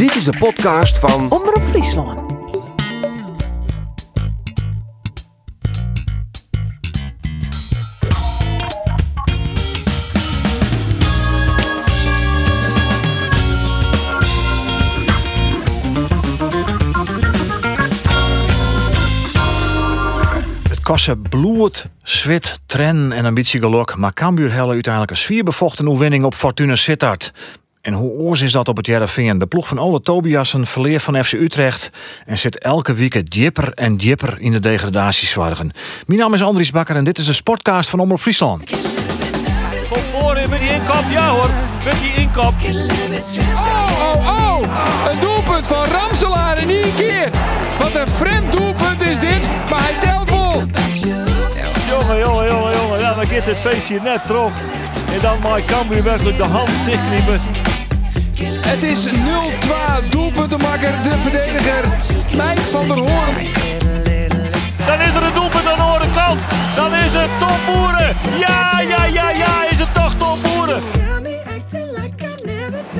Dit is de podcast van Omroep Friesland. Het kostte bloed, zwit, tren en ambitie geluk. Maar Cambuur helle uiteindelijk een zwierbevochten oefening op Fortuna Sittard. En hoe oors is dat op het Jereveen? De ploeg van Ole Tobiasen verleert van FC Utrecht... en zit elke week djipper en djipper in de degradatiezwargen. Mijn naam is Andries Bakker en dit is de sportcast van Omroep Friesland. Kom voor in met die inkop, ja hoor. Met die inkop. Oh, oh, oh! Een doelpunt van Ramselaar in één keer. Wat een vreemd doelpunt is dit, maar hij telt vol. Jongen, jongen, jongen, jongen. Ja, dan gaat het feestje net terug. En dan maakt Cambuur werkelijk de hand dichtkniepen. Het is 0-2 doelpuntenmaker, de verdediger Mike van der Hoorn. Dan is er een doelpunt aan de andere kant. Dan is het Tom Boeren. Ja, ja, ja, ja. Is het toch Tom Boeren?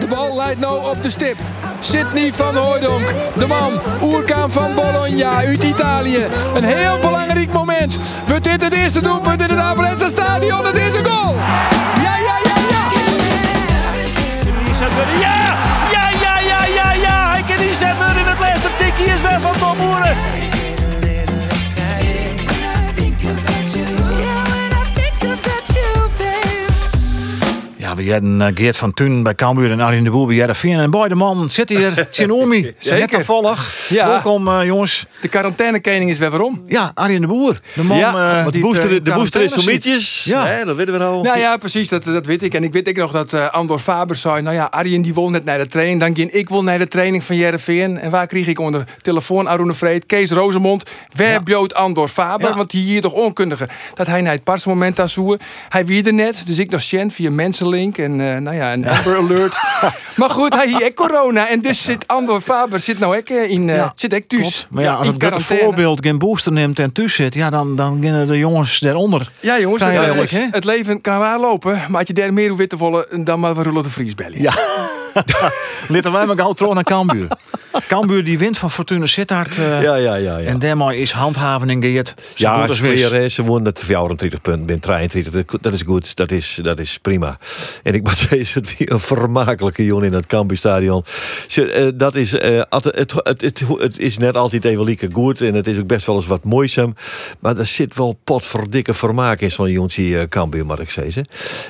De bal leidt nou op de stip. Sidney van Hooydonk, de man, oerkaan van Bologna uit Italië. Een heel belangrijk moment. Wordt dit het eerste doelpunt in het Abelense stadion? We hadden eh, Geert van Thun bij Cambuur en Arjen de Boer bij Jereveen. En boy, de man zit hier, Tjenomi. Zeker. toevallig. Ja. Welkom eh, jongens. De quarantainekening is weer waarom. Ja, Arjen de Boer. De man Ja, eh, Want de die booster, de booster is zo quarantaine mietjes. Ja. Hè, dat weten we nou. Nou ja, precies, dat, dat weet ik. En ik weet ook nog dat eh, Andor Faber zei... nou ja, Arjen die wil net naar de training. Dan ging ik wil naar de training van Jereveen. En waar kreeg ik onder de telefoon Arune Vreed, Kees Rozemond... waar bloot Andor Faber? Ja. Want die hier toch onkundige... dat hij naar het parsmoment daar zoe. Hij wie er net, dus ik nog Sjen via En eh, nou ja, een Amber Alert. maar goed, hij hier corona. En dus zit Andor Faber zit nou ook eh, in... Ja, zit ik thuis. Maar ja, als het voorbeeld geen booster neemt en thuis zit, ja, dan, dan beginnen de jongens daaronder. Ja, jongens, Vrij het, leven kan raar lopen, maar als je daar meer hoe witte willen, dan maar we Roelof de Vries bellen. Ja. Laten wij maar gauw terug naar Cambuur. Cambuur die wint van Fortuna Sittard. eh, Ja, ja, ja. ja. En daarmee is handhaven in Geert. zo ja, ze wonnen het 34 punten, ben 23. Dat- Dat is goed, dat is, dat is prima. En ik moet zeggen, het weer een vermakelijke jongen in het Cambuurstadion. Ze, eh, Dat is, eh, het, het, het, het is net altijd even lieke goed en het is ook best wel eens wat mooisam. Maar er zit wel potverdikke vermaak in zo'n jongetje eh, Cambuur, moet ik zeggen.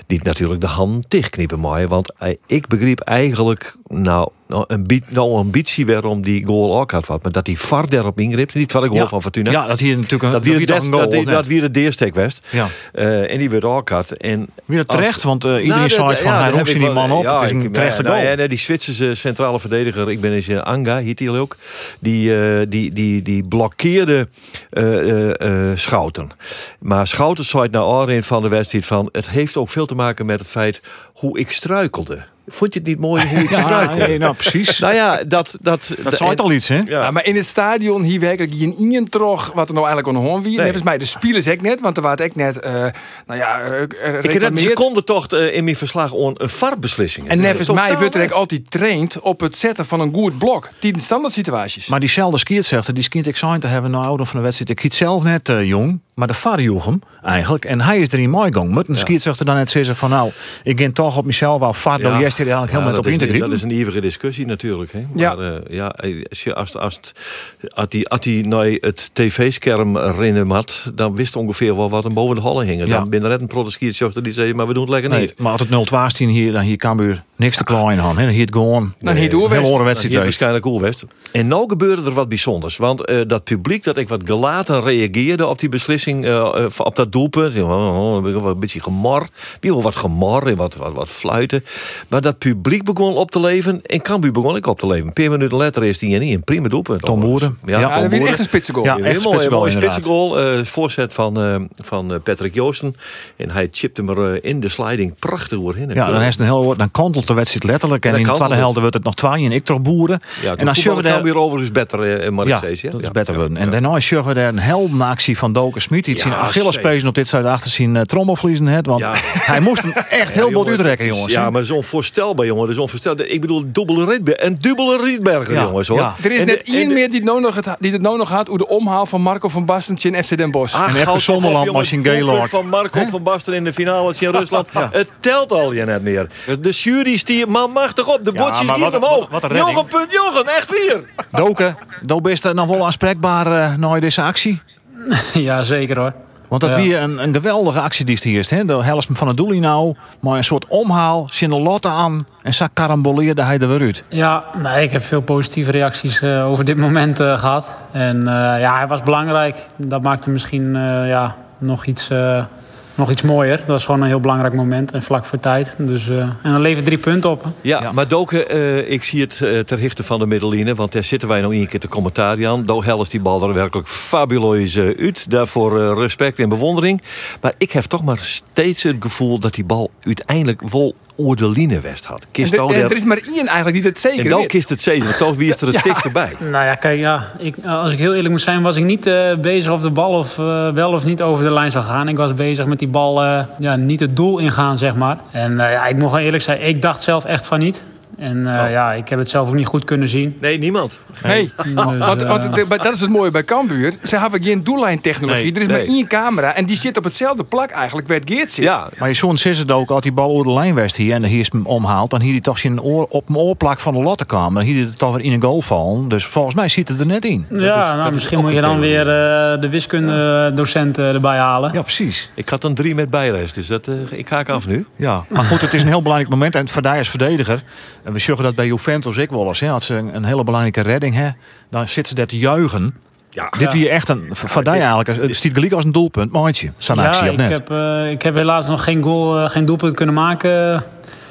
Die natuurlijk de hand dichtkniepen maaien, want ik begreep eigenlijk, nou, nou, een, nou ambitie waarom die goal ook had wat, maar dat hij VAR daarop ingreep, niet wat ik hoor van Fortuna. Ja, dat hier natuurlijk een, Dat een goal, dat, weer de deerstek west. Ja. Eh, en die werd ook had. En Weer terecht, als- want eh, iedereen Nou, zei van, ja, hij roept die man op. ja, het is een ik- terechte nou, goal. ja, die Zwitserse centrale verdediger, ik ben eens in Anga, heet hij ook. Die, eh, die, die, die blokkeerde eh, eh, eh, Schouten. Maar Schouten zei het naar Oren van de wedstrijd van... het heeft ook veel te maken met het feit hoe ik struikelde. Vond je het niet mooi hoe ik Ja, nee, nou precies. Nou ja, dat... Dat, dat zei het al iets, hè? Ja. Ja, maar in het stadion hier werkelijk geen ingen terug wat er nou eigenlijk aan de hoorn wie. Nee. Volgens mij de spelers ik net, want er was ik net, eh, nou ja, eh, ik heb een reclameerd. seconde toch eh, in mijn verslag on een VAR-beslissing. En nevens mij wordt er altijd traind op het zetten van een goed blok. Die standaard situaties. Maar diezelfde skiertzechter, die skient ik zijn te hebben na ouder van de wedstrijd. Ik hiet zelf net eh, jong, maar de VAR joeg hem eigenlijk. En hij is er in mooi gang. Een skiertzechter dan net zeggen van nou, ik ging toch op mezelf wel VAR, ja. jij er eigenlijk Ja, helemaal op in te Dat is een ievige discussie natuurlijk. Hè? Ja. Maar eh, ja, als je als, als, als die, als die naar het tv-scherm herinnerd had, dan wist ongeveer wel wat hem boven de hollen hing. Ja. Dan binnen net een die zei, maar we doen het lekker Nee, niet. maar als het 0-12 stien hier, dan hier Cambuur niks te klein aan. hè. Hier het gewoon. Dan hier door een geweest. waarschijnlijk cool West. En nou gebeurde er wat bijzonders. Want eh, dat publiek dat ik wat gelaten reageerde op die beslissing, eh, eh, op dat doelpunt. Oh, oh, een beetje gemor. Wie wil wat gemor en wat, wat, wat fluiten. Maar dat publiek begon op te leven. En Cambuur begon ik op te leven. Een paar minuten later is die niet een prima doelpunt. Tom Boeren. Ja, Ja, Tom Boeren. echt een spitse goal. Ja, Een echt spitsengoal, mooie spitsengoal. eh, voorzet van, eh, van eh, Patrick Joosten. En hij chipte hem er eh, in de sliding prachtig doorheen. Ja, dan, is het een heel, dan kantelt de wedstrijd letterlijk. En in de tweede helft wordt het nog twee en ik toch boeren. Ja, en dan zullen we daar... weer overigens beter, eh, mag ik Ja, dat is beter worden. En daarna zullen we daar een heldenactie van Doken Smit. Die Ja, zien Achillespezen op dit zuid achter zien uh, trommelvliezen het. Want Ja. hij moest hem echt heel Ja, bot uitrekken, is- jongens. Ja, maar dat is onvoorstelbaar, jongen. Dat is onvoorstelbaar. Ik bedoel, dubbele Rietberger. En dubbele Rietberger, Ja, jongens, hoor. ja. Er is En net één meer die het nou nog, het, die het nou nog gaat... hoe de omhaal van Marco van Bastentje in FC Den Bosch. Ah, En op, Zonderland, Machine doelpunt Gaylord. van Marco van Basten in de finale in Rusland. Het telt al je net meer. De jury stier man machtig op. De Ja, botjes maar hier omhoog. wat- wat. Jochen, punt Jochen, echt weer. Doken, is er nog wel aanspreekbaar uh, na deze actie? Ja, zeker hoor. Want dat Ja. weer een, een geweldige actie die is hier is. Hè? De helft van het doel nou, maar een soort omhaal, zin lotte aan en zak karamboleerde hij er weer uit. Ja, nee, ik heb veel positieve reacties eh, over dit moment eh, gehad. En eh, ja, hij was belangrijk. Dat maakte misschien eh, ja, nog, iets, eh, nog iets mooier. Dat was gewoon een heel belangrijk moment en vlak voor tijd. Dus, eh, en dan levert drie punten op. Ja, maar Doken, eh, ik zie het eh, ter hichte van de middelline. Want daar zitten wij nog een keer te commentaar aan. Do Helles die bal er werkelijk fabuleus uit. Daarvoor respect en bewondering. Maar ik heb toch maar steeds het gevoel dat die bal uiteindelijk wel oor de line west had. En, Kist de- en daar- er is maar één eigenlijk die het zeker en dan weet. kist het zeven. maar Toch wie is er het stikste bij. Nou ja, kijk, ja, ik, als ik heel eerlijk moet zijn, was ik niet eh, bezig of de bal of, eh, wel of niet over de lijn zou gaan. Ik was bezig met die bal eh, ja, niet het doel ingaan, zeg maar. En eh, ja, ik moet wel eerlijk zijn, ik dacht zelf echt van niet. En eh, Oh. ja, ik heb het zelf ook niet goed kunnen zien. Nee, niemand. Nee, Dus, want, eh, dat is het mooie bij Cambuur. Ze hebben geen doellijntechnologie. Nee, er is nee. maar één camera en die zit op hetzelfde plak eigenlijk waar het Geert zit. Ja, Maar je zoon is het ook, als die bal over de lijn west hier en hier is hem omhaalt, dan hier hij toch zijn oor, op een oorplak van de lotte komen. Dan hier hij het toch weer in een goal vallen. Dus volgens mij ziet het er net in. Ja, is- nou, is misschien moet je dan theorie. weer eh, de wiskundedocent eh, erbij halen. Ja, precies. ik had een drie met bijreis. Dus dat, eh, ik haak af nu. Ja, maar goed, het is een heel belangrijk moment. En voor daar als verdediger, en we zeggen dat bij Juventus ik wel eens, hè, als ze een, een hele belangrijke redding hebben, dan zitten ze daar te juichen. Ja, Dit weer echt een, dit- eigenlijk, het stiet gelijk als een doelpunt, maandje. Zo'n Ja, actie, of ik net? heb, eh, ik heb helaas nog geen, goal, eh, geen doelpunt kunnen maken eh,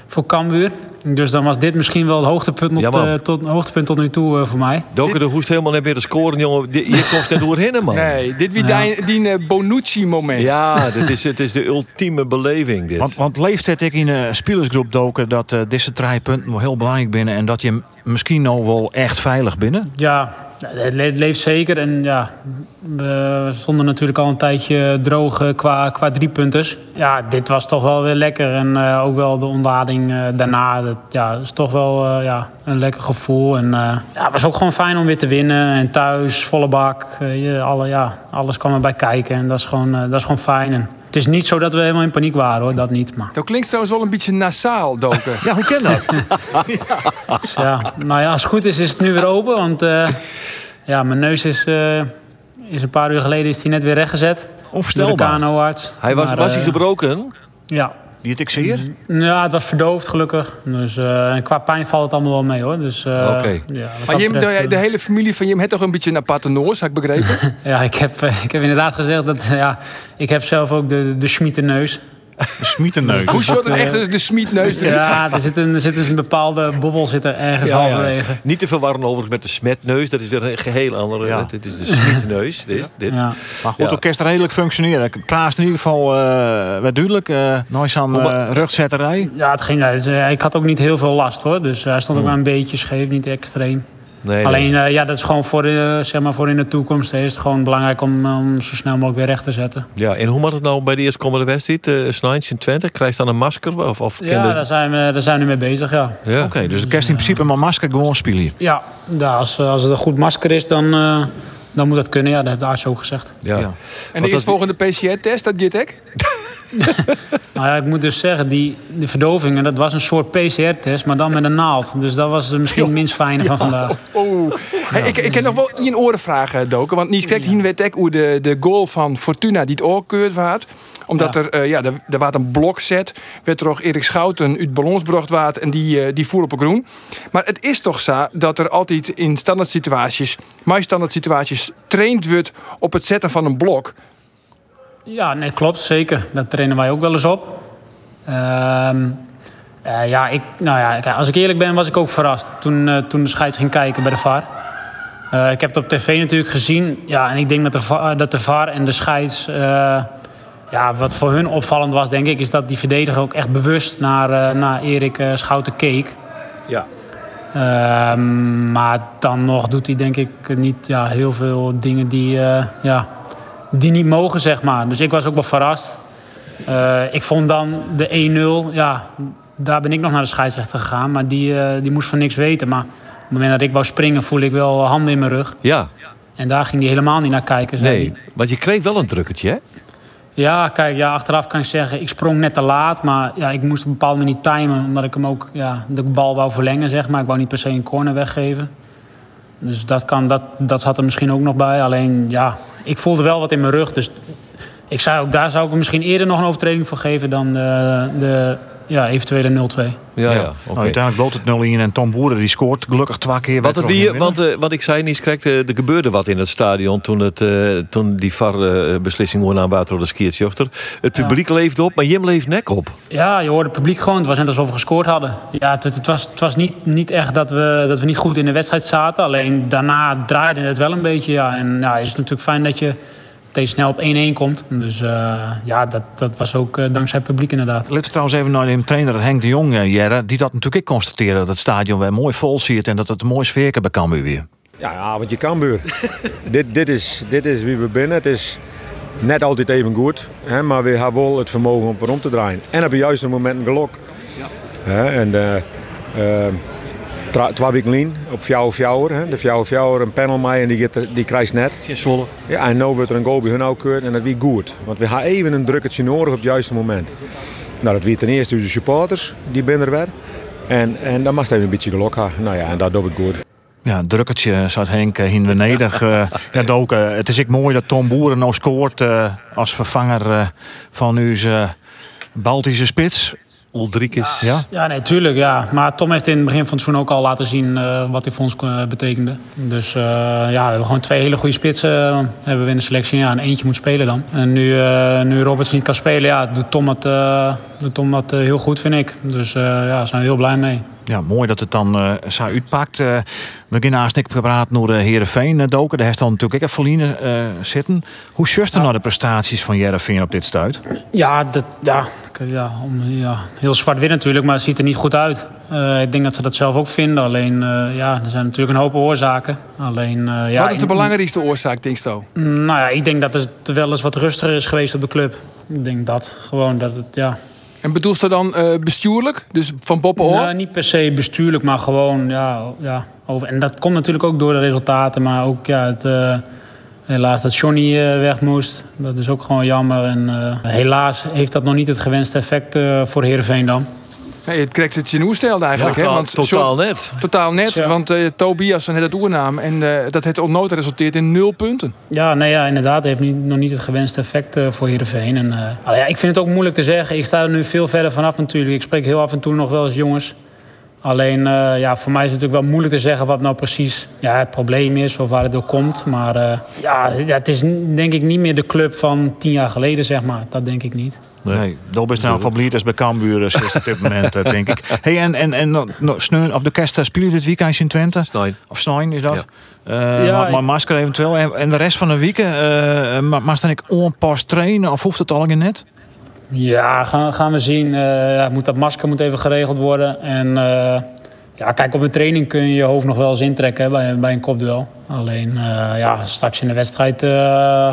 voor Cambuur. Dus dan was dit misschien wel het hoogtepunt, Ja, tot, eh, tot, hoogtepunt tot nu toe eh, voor mij. Doken de hoest helemaal net meer te scoren, jongen. Hier komt het doorheen, man. Nee, dit wie Ja. die, die eh, Bonucci-moment. Ja, dit is, het is de ultieme beleving, dit. Want, want leeft het ik in een spelersgroep doken dat eh, deze drie punten wel heel belangrijk binnen en dat je hem misschien nou wel echt veilig binnen? Ja, het le- het leeft zeker. En ja, we stonden natuurlijk al een tijdje droog eh, qua, qua driepunters. Ja, dit was toch wel weer lekker. En eh, ook wel de ontlading eh, daarna. Dat, ja, is toch wel ja, een lekker gevoel. En eh, ja, het was ook gewoon fijn om weer te winnen. En thuis, volle bak. eh, je, alle, ja, alles kwam erbij kijken. En dat is gewoon, eh, dat is gewoon fijn. En het is niet zo dat we helemaal in paniek waren hoor, dat niet. Maar Dat klinkt trouwens wel een beetje nasaal, Doken. Ja, hoe ken dat? ja, nou ja, als het goed is, is het nu weer open. Want eh, ja, mijn neus is, eh, is een paar uur geleden is die net weer rechtgezet. Onvoorstelbaar. Hij was, Maar, was hij gebroken? Ja. Die het zeer? ja, het was verdoofd gelukkig. Dus, eh, en qua pijn valt het allemaal wel mee hoor. Dus, eh, Oké. ja, Maar Jim, de, eh, de hele familie van Jim heeft toch een beetje een aparte noos, had ik begrepen? Ja, ik heb, ik heb inderdaad gezegd dat ja, ik heb zelf ook de, de schmietenneus. Een smietenneus. Hoe shot een echte de smietneus eruit? Ja, er zit een, er zit dus een bepaalde bobbel zit er ergens halverwege. Niet te verwarren overigens met de smetneus. Dat is weer een geheel andere. Ja. Dit is de smietneus. Dit, dit. Ja. Maar goed, Ja. het orkest redelijk functioneren. Ik praat in ieder geval eh werd duidelijk. eh nooit aan uh, rugzetterij. Ja, het ging, dus, eh, ik had ook niet heel veel last hoor. Dus hij stond ook maar een beetje scheef, niet extreem. Nee, Alleen nee. eh, ja, dat is gewoon voor, eh, zeg maar voor in de toekomst is het gewoon belangrijk om, om zo snel mogelijk weer recht te zetten. Ja, en hoe moet het nou bij de eerstkomende wedstrijd? Uh, Snijntje in Twente? Krijgt dan een masker? Of, of Ja, daar zijn, we, daar zijn we nu mee bezig, ja. ja. Oké, dus de kerst in principe maar masker gewoon spelen hier. Ja, ja als, als het een goed masker is, dan, eh, dan moet dat kunnen. Ja, dat heeft de arts ook gezegd. Ja. Ja. En de eerstvolgende PCR-test, dat ik? Nou ja, ik moet dus zeggen, die, de verdovingen, dat was een soort PCR-test, maar dan met een naald. Dus dat was misschien het minst fijne van vandaag. Oh. Hey, ik, ik heb nog wel één orenvraag, eh, Doken. Want niet kijk, hier hoe de, de goal van Fortuna die het oorkeurd waard. Omdat Ja. er, eh, ja, er, er was een blok zet. Werd er ook Erik Schouten uit ballonsbracht waard en die, eh, die voer op een groen. Maar het is toch zo dat er altijd in standaard situaties, maar standaard situaties, traind wordt op het zetten van een blok. Ja, nee, klopt, zeker. Daar trainen wij ook wel eens op. Ehm, eh, ja, ik, nou ja, als ik eerlijk ben, was ik ook verrast toen, eh, toen de scheids ging kijken bij de VAR. Eh, ik heb het op tv natuurlijk gezien. Ja, en ik denk dat de, VAR, dat de VAR en de scheids... ja, wat voor hun opvallend was, denk ik, is dat die verdediger ook echt bewust naar, naar Erik Schouten keek. Ja. Ehm, maar dan nog doet hij denk ik niet ja, heel veel dingen die, ja, die niet mogen, zeg maar. Dus ik was ook wel verrast. ik vond dan de 1-0, ja, daar ben ik nog naar de scheidsrechter gegaan. Maar die, die moest van niks weten. Maar op het moment dat ik wou springen, voelde ik wel handen in mijn rug. Ja. En daar ging hij helemaal niet naar kijken. Nee, want je kreeg wel een drukketje, hè? Ja, kijk, ja, achteraf kan ik zeggen, ik sprong net te laat. Maar ja, ik moest op een bepaalde manier timen. Omdat ik hem ook ja, de bal wou verlengen, zeg maar. Ik wou niet per se een corner weggeven. Dus dat, kan, dat, dat zat er misschien ook nog bij. Alleen, ja, ik voelde wel wat in mijn rug. Dus ik zei ook, daar zou ik misschien eerder nog een overtreding voor geven dan de, de ja, eventuele 0-2. Ja, ja. Nou, uiteindelijk bloot het 0-1 en Tom Boeren die scoort gelukkig twee keer. Wat, het wie, want, uh, wat ik zei niet, correct, uh, er gebeurde wat in het stadion toen, het, uh, toen die VAR-beslissing wordt aan water de skiertjochter. Het publiek ja. leefde op, maar Jim leeft nek op. Ja, je hoorde het publiek gewoon. Het was net alsof we gescoord hadden. Ja, het, het was, het was niet, niet echt dat we, dat we niet goed in de wedstrijd zaten. Alleen daarna draaide het wel een beetje. Ja. En ja, is het natuurlijk fijn dat je steeds snel op 1-1 komt. Dus uh, ja, dat, dat was ook uh, dankzij het publiek inderdaad. Laten we trouwens even naar de trainer Henk de Jong, uh, Jerre. Die dat natuurlijk ik constateren dat het stadion weer mooi vol ziet en dat het een mooi sfeer bij Cambuur weer. Ja, want je Cambuur. dit, dit, is, dit is wie we binnen. Het is net altijd even goed. Hè, maar we hebben wel het vermogen om voor om te draaien. En op de juiste moment een gelok. Ja. Hè, en twee weken lien op fjouwer fjouwer. De fjouwer fjouwer een panel mee en die, get, die krijgt net. Zwolle. Ja, en nu wordt er een goal bij hun ook en dat wie goed. Want we gaan even een drukketje nodig op het juiste moment. Nou, dat wie ten eerste onze supporters, die binnen er weer. En, en dan mag het even een beetje geluk hebben. Nou ja, en dat doe ik goed. Ja, drukkertje zat Henk in Venedig. uh, ja, doken. Het is ik mooi dat Tom Boeren nou scoort uh, als vervanger uh, van onze Baltische spits. Ulrikes. Ja, ja nee, tuurlijk. Ja. Maar Tom heeft in het begin van het seizoen ook al laten zien uh, wat hij voor ons uh, betekende. Dus uh, ja, we hebben gewoon twee hele goede spitsen hebben we in de selectie. Ja, en eentje moet spelen dan. En nu, nu Roberts niet kan spelen, ja, doet Tom het, doet Tom dat heel goed, vind ik. Dus ja, daar zijn we heel blij mee. Ja, mooi dat het dan uh, zo uitpakt. Uh, we gaan naast ik gepraat naar de Herenveen doken. Daar heeft dan natuurlijk ook Verline uh, zitten. Hoe zuster ja. nou de prestaties van Herenveen op dit stuit? Ja, dat, ja, ja, om, ja, heel zwart-wit natuurlijk, maar het ziet er niet goed uit. Uh, ik denk dat ze dat zelf ook vinden. Alleen, uh, ja, er zijn natuurlijk een hoop oorzaken. Alleen, uh, ja, wat is de belangrijkste oorzaak, denk je? Nou ja, ik denk dat het wel eens wat rustiger is geweest op de club. Ik denk dat. Gewoon dat het, ja... En bedoelst je dan bestuurlijk? Dus van Boppen hoor? Nou, niet per se bestuurlijk, maar gewoon, ja... ja over. En dat komt natuurlijk ook door de resultaten, maar ook, ja, het Helaas dat Johnny weg moest. Dat is ook gewoon jammer. En uh, helaas heeft dat nog niet het gewenste effect uh, voor Heerenveen dan. Nee, het krijgt het Genoe stelde eigenlijk. Ja, hè? Want totaal net. Totaal net, ja. want uh, Tobias had het oernaam. En uh, dat heeft onnodig resulteerd in nul punten. Ja, nee, ja inderdaad. Het heeft niet, nog niet het gewenste effect uh, voor Heerenveen. En, ja, ik vind het ook moeilijk te zeggen. Ik sta er nu veel verder vanaf natuurlijk. Ik spreek heel af en toe nog wel eens jongens. Alleen uh, ja, voor mij is het natuurlijk wel moeilijk te zeggen wat nou precies ja, het probleem is of waar het door komt. Maar uh, ja, ja, het is denk ik niet meer de club van tien jaar geleden, zeg maar. Dat denk ik niet. Nee, nee dat is nou van Bliet bij Cambuur is op dit moment, uh, denk ik. Hey, en en, en no, Sneun of de Kerst spelen dit weekend in Twente? Snijn. Of Snijn is dat? Ja. Uh, ja, maar masker eventueel. En, en de rest van de week, uh, maar staan ik onpas trainen of hoeft het al net? Ja, gaan, gaan we zien. Uh, ja, moet dat masker moet even geregeld worden. En ja, kijk, op een training kun je je hoofd nog wel eens intrekken hè, bij, bij een kopduel. Alleen uh, ja, straks in de wedstrijd,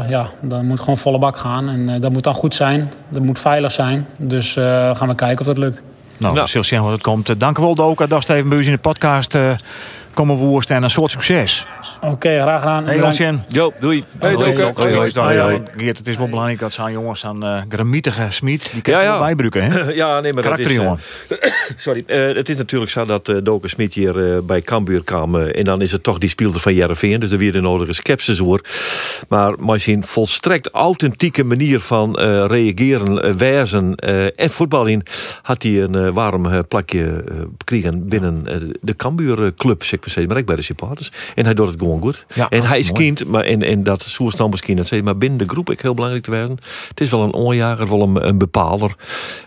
ja, dan moet gewoon volle bak gaan. En dat moet dan goed zijn. Dat moet veilig zijn. Dus gaan we kijken of dat lukt. Nou, zullen zien hoe het komt. Dank u wel, Doka. Dat is even bij in de podcast. Komen woerst en een soort succes. Oké, okay, graag gedaan. Hey, Lancien. Jo, doei. Hey, Doke. Geert, het is wel belangrijk dat zijn jongens aan uh, gramietige Smit. Die kan ja, ja. bijbruiken, hè? ja, nee, maar Karakter, dat is... Uh, sorry. Uh, het is natuurlijk zo dat uh, Doke Smit hier bij Cambuur kwam. en dan is het toch die speelder van Jereveen. Dus er weer de nodige sceptisch hoor. Maar maar zijn volstrekt authentieke manier van reageren, wijzen en voetbal in... had hij een warm plakje gekregen binnen de Cambuur club, zeg maar, maar ook bij de supporters. En hij doet het gewoon goed. Ja, en hij is mooi. kind, maar en, en dat Soers dan misschien dat zei, maar binnen de groep ik heel belangrijk te werden. Het is wel een onjager, wel een, een bepaalder.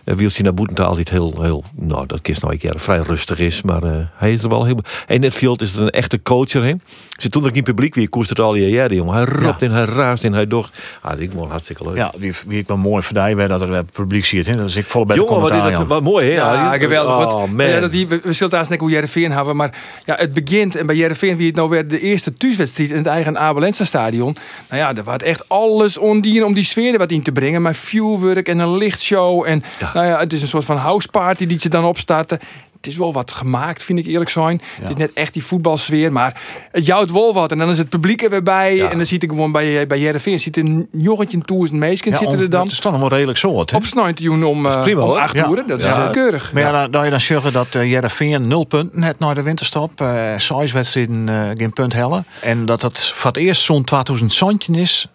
Uh, Wieltje naar Boetenta altijd heel, heel, nou dat kist nou een keer vrij rustig is, maar eh, hij is er wel heel. En in het veld is er een echte coacher in. Ze toen er geen publiek weer koest het al die jaren, jongen. Hij roept en hij raast en hij docht. Ah, dat is gewoon hartstikke leuk. Ja, wie, wie ik wel mooi verdij werd dat er eh, publiek ziet. Hè? Dat is ik volle bij de Jongen, wat, commentaar. mooi, hè? Ja, geweldig. Oh, man. ja, dat die, we, we zullen daar eens hoe Jereveen hebben. Maar ja, het En bij Jereveen, wie het nou werd, de eerste thuiswedstrijd in het eigen Abelense stadion. Nou ja, er was echt alles ondien om die sfeer er wat in te brengen. Maar vuurwerk en een lichtshow. En nou ja, het is een soort van houseparty die ze dan opstarten. Het is wel wat gemaakt, vind ik eerlijk zijn. Het is net echt die voetbalsfeer. Maar het jouwt wel wat. En dan is het publiek er weer bij. En dan ziet ik gewoon bij, bij Jereveen. Ziet een jochentje toers meisjes Ja, zitten om- er dan. Dat is dan nog wel redelijk soort. Op snuitjoen om, eh, prima, om hoor. acht uur. Dat is eh, keurig. Maar ja, dan, dan je dan zeggen dat uh, Jereveen nul punten net naar de winterstop. eh zes wedstrijden eh, geen punt hellen. En dat dat voor het eerst zo'n 2000 centje is.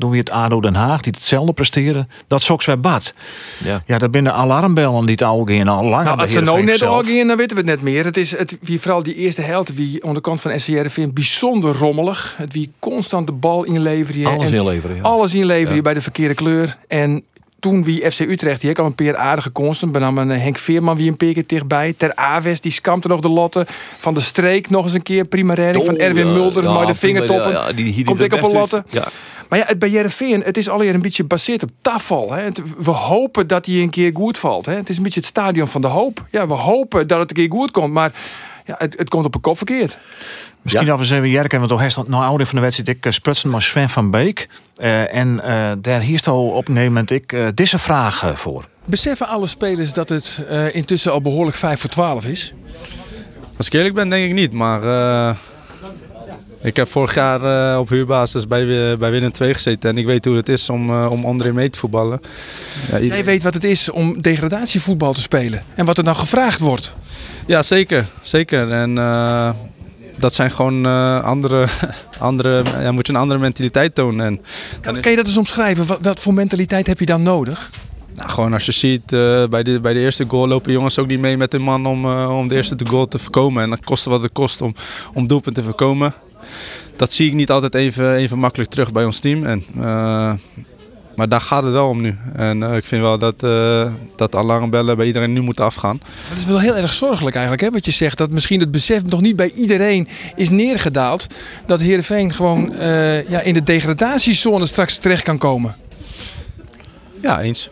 Doen we het ADO Den Haag, die hetzelfde presteren. Dat zoks weer bad. Ja. Ja, dat binnen alarmbellen die het al gaan al lang. Nou, bij als ze nou net al gaan, dan weten we het net meer. Het is het, wie vooral die eerste helft, wie aan de kant van SCRV bijzonder rommelig. Het wie constant de bal inleveren. Alles en inleveren, ja. Alles inleveren bij de verkeerde kleur. En toen wie FC Utrecht, die heeft al een paar aardige konsten. Bij name Henk Veerman wie een paar keer dichtbij. Ter Aves, die skampte nog de lotte. Van de Streek nog eens een keer. Prima redding. van Oh, Erwin ja, Mulder, ja, maar de vingertoppen. ja, ja, die- die Komt ik op een lotte. Ja. Maar ja, het bij Jereveen, het is alweer een beetje gebaseerd op tafel. Hè. We hopen dat hij een keer goed valt. Hè. Het is een beetje het stadion van de hoop. Ja, we hopen dat het een keer goed komt, maar ja, het, het komt op een kop verkeerd. Misschien Ja. dat we eens even Jerk, want toch heeft nou ouder van de wedstrijd ik uh, sprutsen maar Sven van Beek. Eh, en eh, daar hier al op een gegeven moment ik eh, deze vraag eh, voor. Beseffen alle spelers dat het eh, intussen al behoorlijk 5 voor 12 is? Als ik eerlijk ben, denk ik niet. Maar eh, ik heb vorig jaar eh, op huurbasis bij, bij Willem II gezeten. En ik weet hoe het is om, eh, om onderin mee te voetballen. Ja, Jij weet wat het is om degradatievoetbal te spelen. En wat er dan gevraagd wordt. ja, zeker. zeker. En eh, dat zijn gewoon eh, andere... andere ja, moet je een andere mentaliteit tonen. En Kan, is- kan je dat eens omschrijven? Wat, wat voor mentaliteit heb je dan nodig? Nou, gewoon als je ziet, eh, bij, de, bij de eerste goal lopen jongens ook niet mee met de man om, eh, om de eerste goal te voorkomen. En dat kost wat het kost om, om doelpunt te voorkomen. Dat zie ik niet altijd even, even makkelijk terug bij ons team. En, eh, maar daar gaat het wel om nu. En ik vind wel dat, dat alarmbellen bij iedereen nu moeten afgaan. Dat is wel heel erg zorgelijk eigenlijk, hè, wat je zegt. Dat misschien het besef nog niet bij iedereen is neergedaald. Dat Heerenveen gewoon ja, in de degradatiezone straks terecht kan komen. Ja, eens.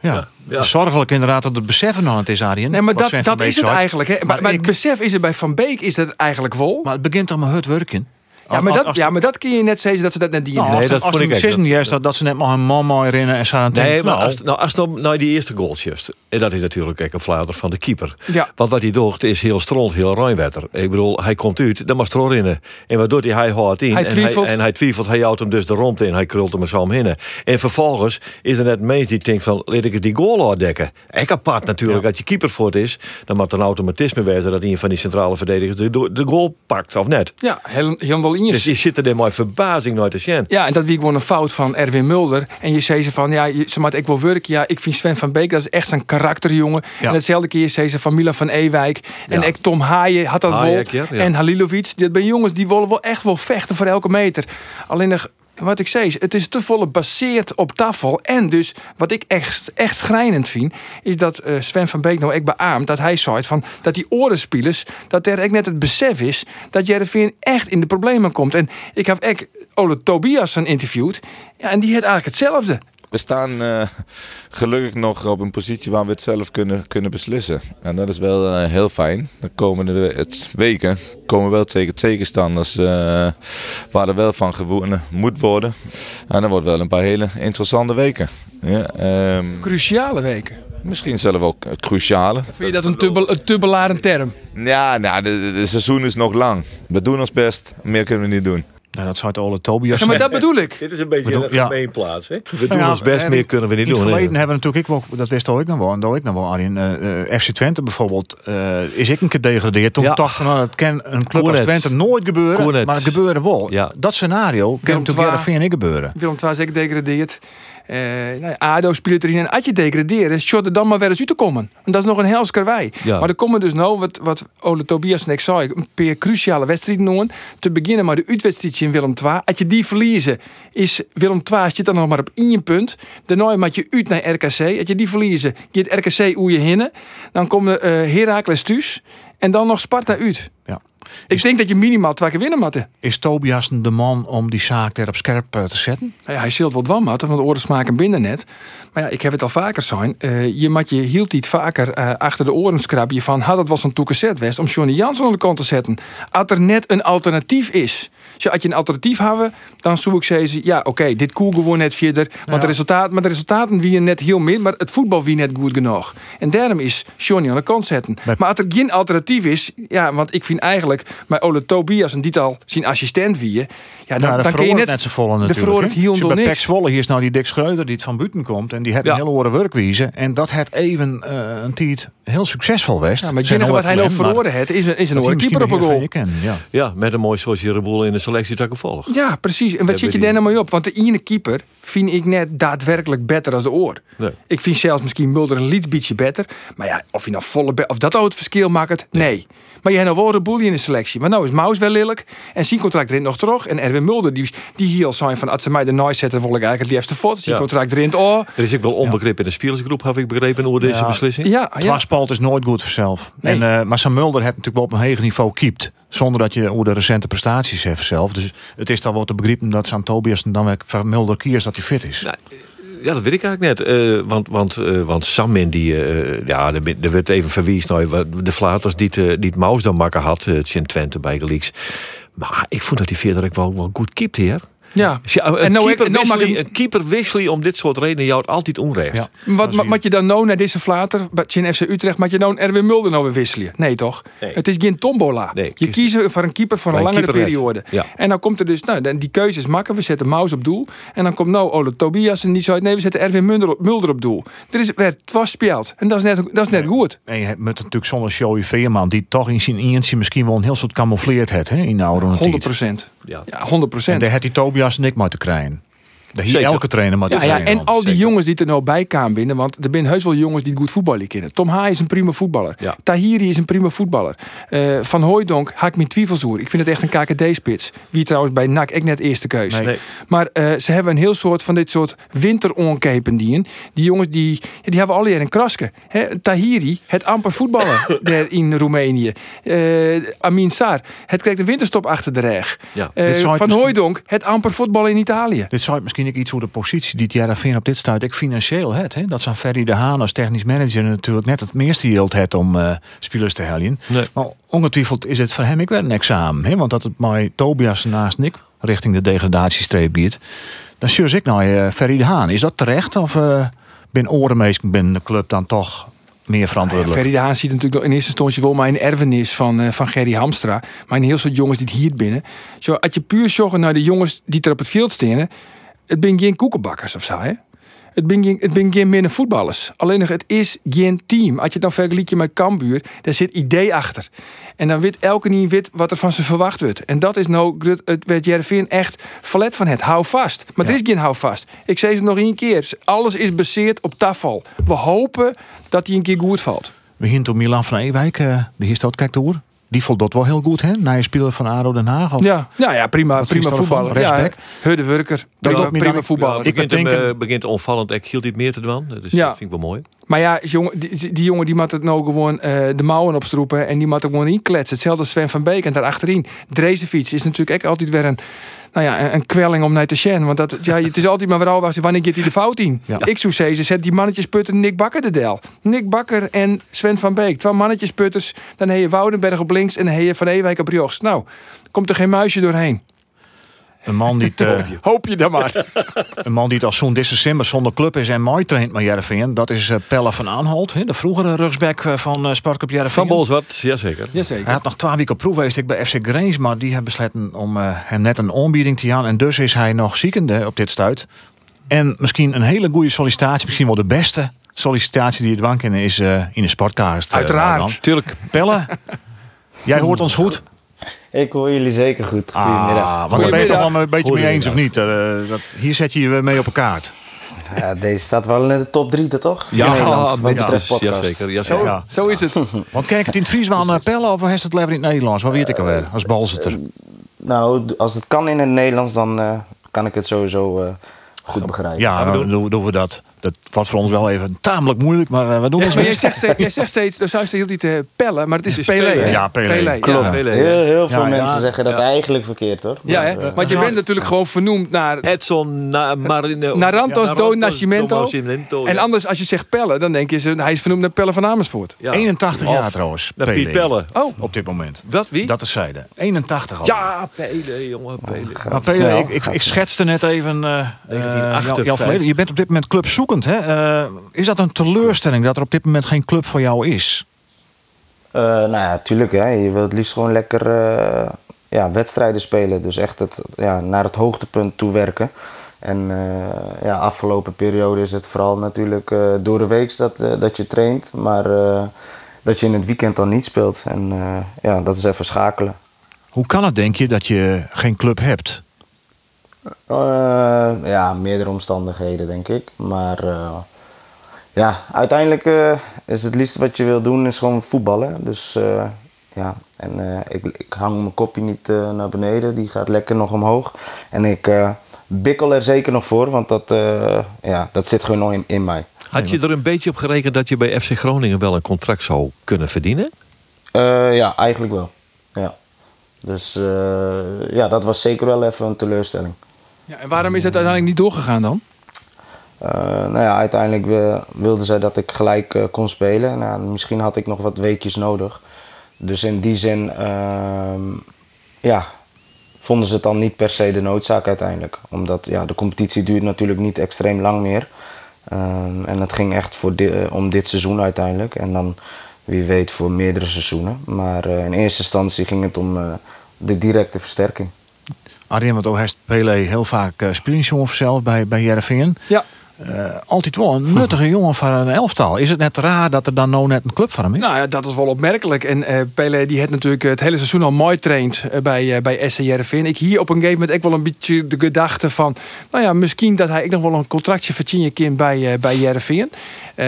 Ja, zorgelijk inderdaad dat het beseffen nog aan het is, Arjen. Nee, maar dat, dat is het eigenlijk. Hè. Maar, Maar maar ik- het besef is er bij Van Beek is dat eigenlijk wel. Maar het begint toch met het werken. Ja, maar Als- dat, als- ja, maar dat kun je net zeggen dat ze dat net dienen. Nou, Nee, dat vond ik echt- een dat- dat, dat ze net maar een man mooi rennen en ze aan het Nee, denken, maar nou, als, nou, als dan nou die eerste goals just, en dat is natuurlijk ook een fluiter van de keeper. Ja. Want wat hij doet is heel stront, heel ruimwetter. Ik bedoel, hij komt uit, dan mag er in. En wat doet hij? Hij houdt in. Hij en twijfelt. Hij, en hij twijfelt, hij houdt hem dus de rond in. Hij krult hem er zo omheen. En vervolgens is er net een mens die denkt van, laat ik het die goal uitdekken. Ik apart natuurlijk, als je keeper voor het is, dan moet er een automatisme wezen dat een van die centrale verdedigers de, de goal pakt, of net. Ja, heel- helemaal Dus je zit er maar verbazing nooit te zien. Ja, en dat wie gewoon een fout van Erwin Mulder. En je zei ze van, ja, je, ze maakt ik wil werken. Ja, ik vind Sven van Beek, dat is echt zijn karakterjongen. Ja. En hetzelfde keer zei ze van Milan van Ewijk. En Ja. ik Tom Haaien had dat Hayek, wel. ja. En Halilovic. Dat zijn jongens die willen wel echt wel vechten voor elke meter. Alleen nog, wat ik zei, het is te volle gebaseerd op tafel. En dus, wat ik echt, echt schrijnend vind, is dat eh, Sven van Beek nou echt beaamt dat hij zei van dat die orenspielers, dat er echt net het besef is dat Jereveen echt in de problemen komt. En ik heb echt Ole Tobiasen interviewd. Ja, en die had eigenlijk hetzelfde. We staan eh, gelukkig nog op een positie waar we het zelf kunnen, kunnen beslissen. En dat is wel eh, heel fijn. De komende we- het weken komen wel tegen tegenstanders eh, waar er wel van gewonnen moet worden. En dat wordt wel een paar hele interessante weken. Ja, ehm, Cruciale weken. misschien zelf ook eh, cruciale. Vind je dat een te, een term? Ja, nou, de, de seizoen is nog lang. We doen ons best. Meer kunnen we niet doen. Nou, dat zou het alle Tobias Ja, maar dat bedoel ik. Dit is een beetje Bedoel- een ja. gemeenplaats. Hè? We doen Ja, ons best, meer in- kunnen we niet in doen. het hè? verleden hebben we natuurlijk ook wel, dat wist ook nog wel, en dat ik nog wel, Arjen. eh, eh, FC Twente bijvoorbeeld, eh, is ik een keer gedegradeerd. Toen Ja. dacht van, nou, dat kan een club als. Twente nooit gebeuren, Cornet. maar het gebeurde wel. Ja. Dat scenario kan natuurlijk. Heerenveen niet gebeuren. Willem II is ook gedegradeerd. Eh, nou ADO. En als je degraderen, shot er dan maar weer eens uit te komen. En dat is nog een hels karwei. Ja. Maar er komen dus nou, wat, wat Ole Tobias net zei, een paar cruciale wedstrijden noemen. Te beginnen maar de uitwedstrijdje in Willem II. Als je die verliezen, is Willem II zit dan nog maar op één punt. Daarna moet je uit naar RKC. Als je die verliezen, je het RKC hoe je hinnen. Dan komen uh, Heracles thuis. En dan nog Sparta uit. Ja. Ik denk dat je minimaal twee keer winnen moet. Is Tobias de man om die zaak er op scherp eh, te zetten? Nou ja, hij zult wat wan matten, want oren smaken binnen net. Maar ja, ik heb het al vaker zijn. Uh, je moet je hield niet vaker uh, achter de oren scrapje van had het was een toekezet west om Johnny Jansson aan de kant te zetten. Als er net een alternatief is. Dus als je een alternatief hebben, dan zou ik zeggen, ja oké, dit koel gewoon net verder. Want Ja. de, resultaat, maar de resultaten wie je net heel min, maar het voetbal wie net goed genoeg. En daarom is Johnny aan de kant zetten. Maar als er geen alternatief is, ja, want ik vind eigenlijk bij Ole Tobias en dit al zijn assistent wie je, ja, dan, Nou, de dan kun je net, net volle de natuurlijk. hè. het niks. Zwolle hier is nou die Dick Schreuder die het van buiten komt. En die heeft Ja. een hele horen werkwijze. En dat het even eh, een tijd heel succesvol was. Ja, maar Zijn het wat hij nou verloren heeft, is een, is een maar hij keeper op een goal. Ja. Ja, met een mooi zoals je Boel in de selectie dat volgt. Ja, precies. En wat Ja, zit je daar nou mee op? Want de ene keeper vind ik net daadwerkelijk beter als de oor. Nee. Ik vind zelfs misschien Mulder een beetje beter. Maar ja, of je nou volle of dat al het verschil maakt, nee. Maar je hebt nou wel een boel in de selectie. Maar nou is Maus wel lelijk. En zijn contract erin nog terug. En Erwin Mulder, die, die hier zijn van als ze mij de noise zetten, wil ik eigenlijk het liefste voort. Zijn Ja. contract erin. Oh, Er is ook wel onbegrip in de spelersgroep, heb ik begrepen, over deze Ja. beslissing. ja, ja. Is nooit goed voor zelf. Nee. En, eh, maar Sam Mulder heeft natuurlijk wel op een hoog niveau keept. Zonder dat je hoe de recente prestaties heeft zelf. Dus het is dan wel te begrijpen dat Sam Tobias dan weer van Mulder kiest dat hij fit is. Nou, Ja, dat weet ik eigenlijk net. Eh, want, want, eh, want Sam in die, eh, ja, er, er werd even verwies naar de Flaters die het, die het Maus dan makken had, het Sint Twente bij Gelieks. Maar ik vond dat hij verder ook wel, wel goed keept hier. Ja. Ja, een, En nou- keeper nou een keeper wisselen om dit soort redenen jou altijd onrecht. Ja. Wat ma- moet je dan nou naar deze flater, bij Chin FC Utrecht, moet je nou een Erwin Mulder nou weer wisselen? Nee toch? Nee. Het is geen tombola. Nee, je kies- kiest voor een keeper voor een langere keeper periode. Ja. En dan komt er dus, nou, die keuze is makkelijk. We zetten Maus op doel. En dan komt nou Ole Tobias en die zei, nee, we zetten Erwin Mulder op, Mulder op doel. Er is werd vastgespeeld. En dat is net, dat is net goed. En je hebt met natuurlijk zonder Joey Veerman, die toch in zijn eentje misschien wel een heel soort camoufleerd heeft hè, in de oude 100 procent. Ja. Ja, 100 En procent. daar had die Tobias en ik moeten krijgen. Daar hier elke trainer maar Ja, ja, en al die zeker. jongens die er nou bij kwamen binnen, want er zijn heus wel jongens die goed voetballen kennen. Tom Haai is een prima voetballer. Ja. Tahiri is een prima voetballer. Eh, Van Hooijdonk haak mijn twijfels. Ik vind het echt een KKD-spits. Wie trouwens bij NAC ik net eerste keus. Nee. Nee. Maar eh, ze hebben een heel soort van dit soort winteronkepen die Die jongens die, die hebben al een kraske. Hè, Tahiri, het amper voetballen daar in Roemenië. Eh, Amin Sar, het kreeg een winterstop achter de reg. Ja. Van Hooijdonk, het amper voetballen in Italië. Dit zou misschien ook iets hoe de positie die het Jarafin op dit stuit ik financieel het. Hè? Dat zo'n Ferry de Haan als technisch manager natuurlijk net het meeste yield het om eh spelers te helien. Nee. Maar ongetwijfeld is het voor hem ook wel een examen. Hè? Want dat het mij Tobias naast Nick richting de degradatiestreep gaat. Dan zus ik naar eh, Ferry de Haan. Is dat terecht? Of eh ben orenmeest binnen de club dan toch meer Ja, verantwoordelijk? Ferry de Haan ziet natuurlijk in eerste instantie wel maar een erfenis van, eh, van Gerry Hamstra. Maar een heel soort jongens die het hier binnen. Zo, als je puur zorgt naar de jongens die er op het veld staan. Het ben geen koekenbakkers of zo, hè? Het ben geen, het ben geen minder voetballers. Alleen nog, het is geen team. Als je het dan vergelijkt met Cambuur, daar zit idee achter. En dan weet elke niet weet wat er van ze verwacht wordt. En dat is nou het- werd Jervin echt verlet van het. Hou vast. Maar er is geen hou vast. Ik zei het nog één keer. Alles is baseerd op tafel. We hopen dat hij een keer goed valt. We gaan toen Milan van Ewijk, eh de Histout kijkt door. Die vond dat wel heel goed, hè? Na je speler van ADO Den Haag. Of? Ja, ja, ja prima, Wat prima voetballer. Ja, Rechtsback? Hudde Wurker, Dat prima, prima voetballer. Ik begint, hem, denk- eh, begint onvallend. Ik hield dit meer te doen. Dus Ja. dat vind ik wel mooi. Maar ja, jongen, die, die jongen die moet het nou gewoon eh, de mouwen opstroepen en die moet er gewoon inkletsen. Hetzelfde als Sven van Beek en daar achterin. Drezenfiets is natuurlijk ook altijd weer een, nou ja, een, kwelling om naar te zien. Want dat, ja, het is altijd maar weer al wanneer gaat hij de fout in. Ja. Ik zou zeggen, zet die mannetjes putten Nick Bakker de del. Nick Bakker en Sven van Beek. Twee mannetjes putters. Dan heb je Woudenberg op links en dan heb je Van Ewijk op rechts. Nou, komt er geen muisje doorheen. Een man die het, eh, Hoop je dan maar. Een man die het al zo'n december zonder club is en mooi traint met Jereveen. Dat is eh, Pelle van Aanholt, hè, de vroegere rugsback eh, van uh, Spark Jereveen. Van Bolsward, jazeker. Hij Jazeker. had nog twee weken proef geweest ik bij FC Greens, maar die hebben besloten om hem net een aanbieding te gaan. En dus is hij nog ziekende op dit stuit. En misschien een hele goede sollicitatie, misschien wel de beste sollicitatie die het wanken is eh, in de sportcast. eh, Uiteraard. Tuurlijk. Pelle, jij hoort ons goed? Ik hoor jullie zeker goed. Goedemiddag. Ah, want daar ben je het toch wel een beetje mee eens of niet? Eh, dat, hier zet je je mee op een kaart. Ja, deze staat wel in de top 3, toch? Ja, betreft podcast. Jazeker. Ja, Zo, Ja. zo is het. Want kijk het in het Fries wel naar pellen of is het liever in het Nederlands? Wat weet ik alweer, als balzetter? Nou, d- als het kan in het Nederlands, dan eh, kan ik het sowieso eh, goed begrijpen. Ja, dan doen we dat. Dat was voor ons wel even tamelijk moeilijk, maar eh, we doen Ja, ons maar jij best. zegt, steeds- jij zegt steeds, dan zou je heel niet eh, pellen, maar het is, is Pelé. Pelé. Ja, Pelé. Klopt. Ja, Pelé, heel, heel veel Ja, mensen ja. zeggen dat eigenlijk verkeerd, hoor. ja hè? Eh, want je bent natuurlijk gewoon vernoemd naar Edson na, Marine, Narantos Ja, do Nascimento. Nascimento, En ja. anders, als je zegt pellen, dan denk je, ze- hij is vernoemd naar Pelle van Amersfoort. Ja. 81 Of jaar trouwens. Piet Pelle. Oh, Op dit moment. Wat, wie? Dat is zijde. 81 al. Ja, Pele, jongen, Pele. Maar Pele, ik, schetste net even eh, eh, 1958. jouw verleden. Je bent op dit moment Hè? Eh, is dat een teleurstelling dat er op dit moment geen club voor jou is? Eh, nou ja, tuurlijk. Hè. Je wilt het liefst gewoon lekker eh, ja, wedstrijden spelen. Dus echt het, ja, naar het hoogtepunt toe werken. En ja, afgelopen periode is het vooral natuurlijk door de week dat, dat je traint. Maar dat je in het weekend dan niet speelt. En ja, dat is even schakelen. Hoe kan het, denk je, dat je geen club hebt? Eh, ja, meerdere omstandigheden, denk ik. Maar eh, ja, uiteindelijk eh, is het liefst wat je wil doen, is gewoon voetballen. Dus ja, en ik, ik hang mijn kopje niet naar beneden. Die gaat lekker nog omhoog. En ik bikkel er zeker nog voor, want dat, ja, dat zit gewoon nog in, in mij. Had je er een beetje op gerekend dat je bij FC Groningen wel een contract zou kunnen verdienen? Ja, eigenlijk wel. Ja. Dus ja, dat was zeker wel even een teleurstelling. En waarom is het uiteindelijk niet doorgegaan dan? Eh, nou ja, uiteindelijk wi- wilden zij dat ik gelijk eh, kon spelen. Nou, misschien had ik nog wat weekjes nodig. Dus in die zin, ehm, ja, vonden ze het dan niet per se de noodzaak uiteindelijk. Omdat ja, de competitie duurt natuurlijk niet extreem lang meer. Ehm, en het ging echt voor eh, om dit seizoen uiteindelijk. En dan wie weet voor meerdere seizoenen. Maar in eerste instantie ging het om de directe versterking. Arjen, want ook heeft Pele heel vaak uh, spelingsjongen zelf bij, bij Jereveen. Ja. Uh, altijd wel een nuttige jongen van een elftal. Is het net raar dat er dan nou net een club van hem is? Nou ja, dat is wel opmerkelijk. En uh, Pele die heeft natuurlijk het hele seizoen al mooi traind uh, bij, bij SC Jereveen. Ik hier op een gegeven moment ook wel een beetje de gedachte van... nou ja, misschien dat hij ook nog wel een contractje verdient kind bij, bij Jereveen.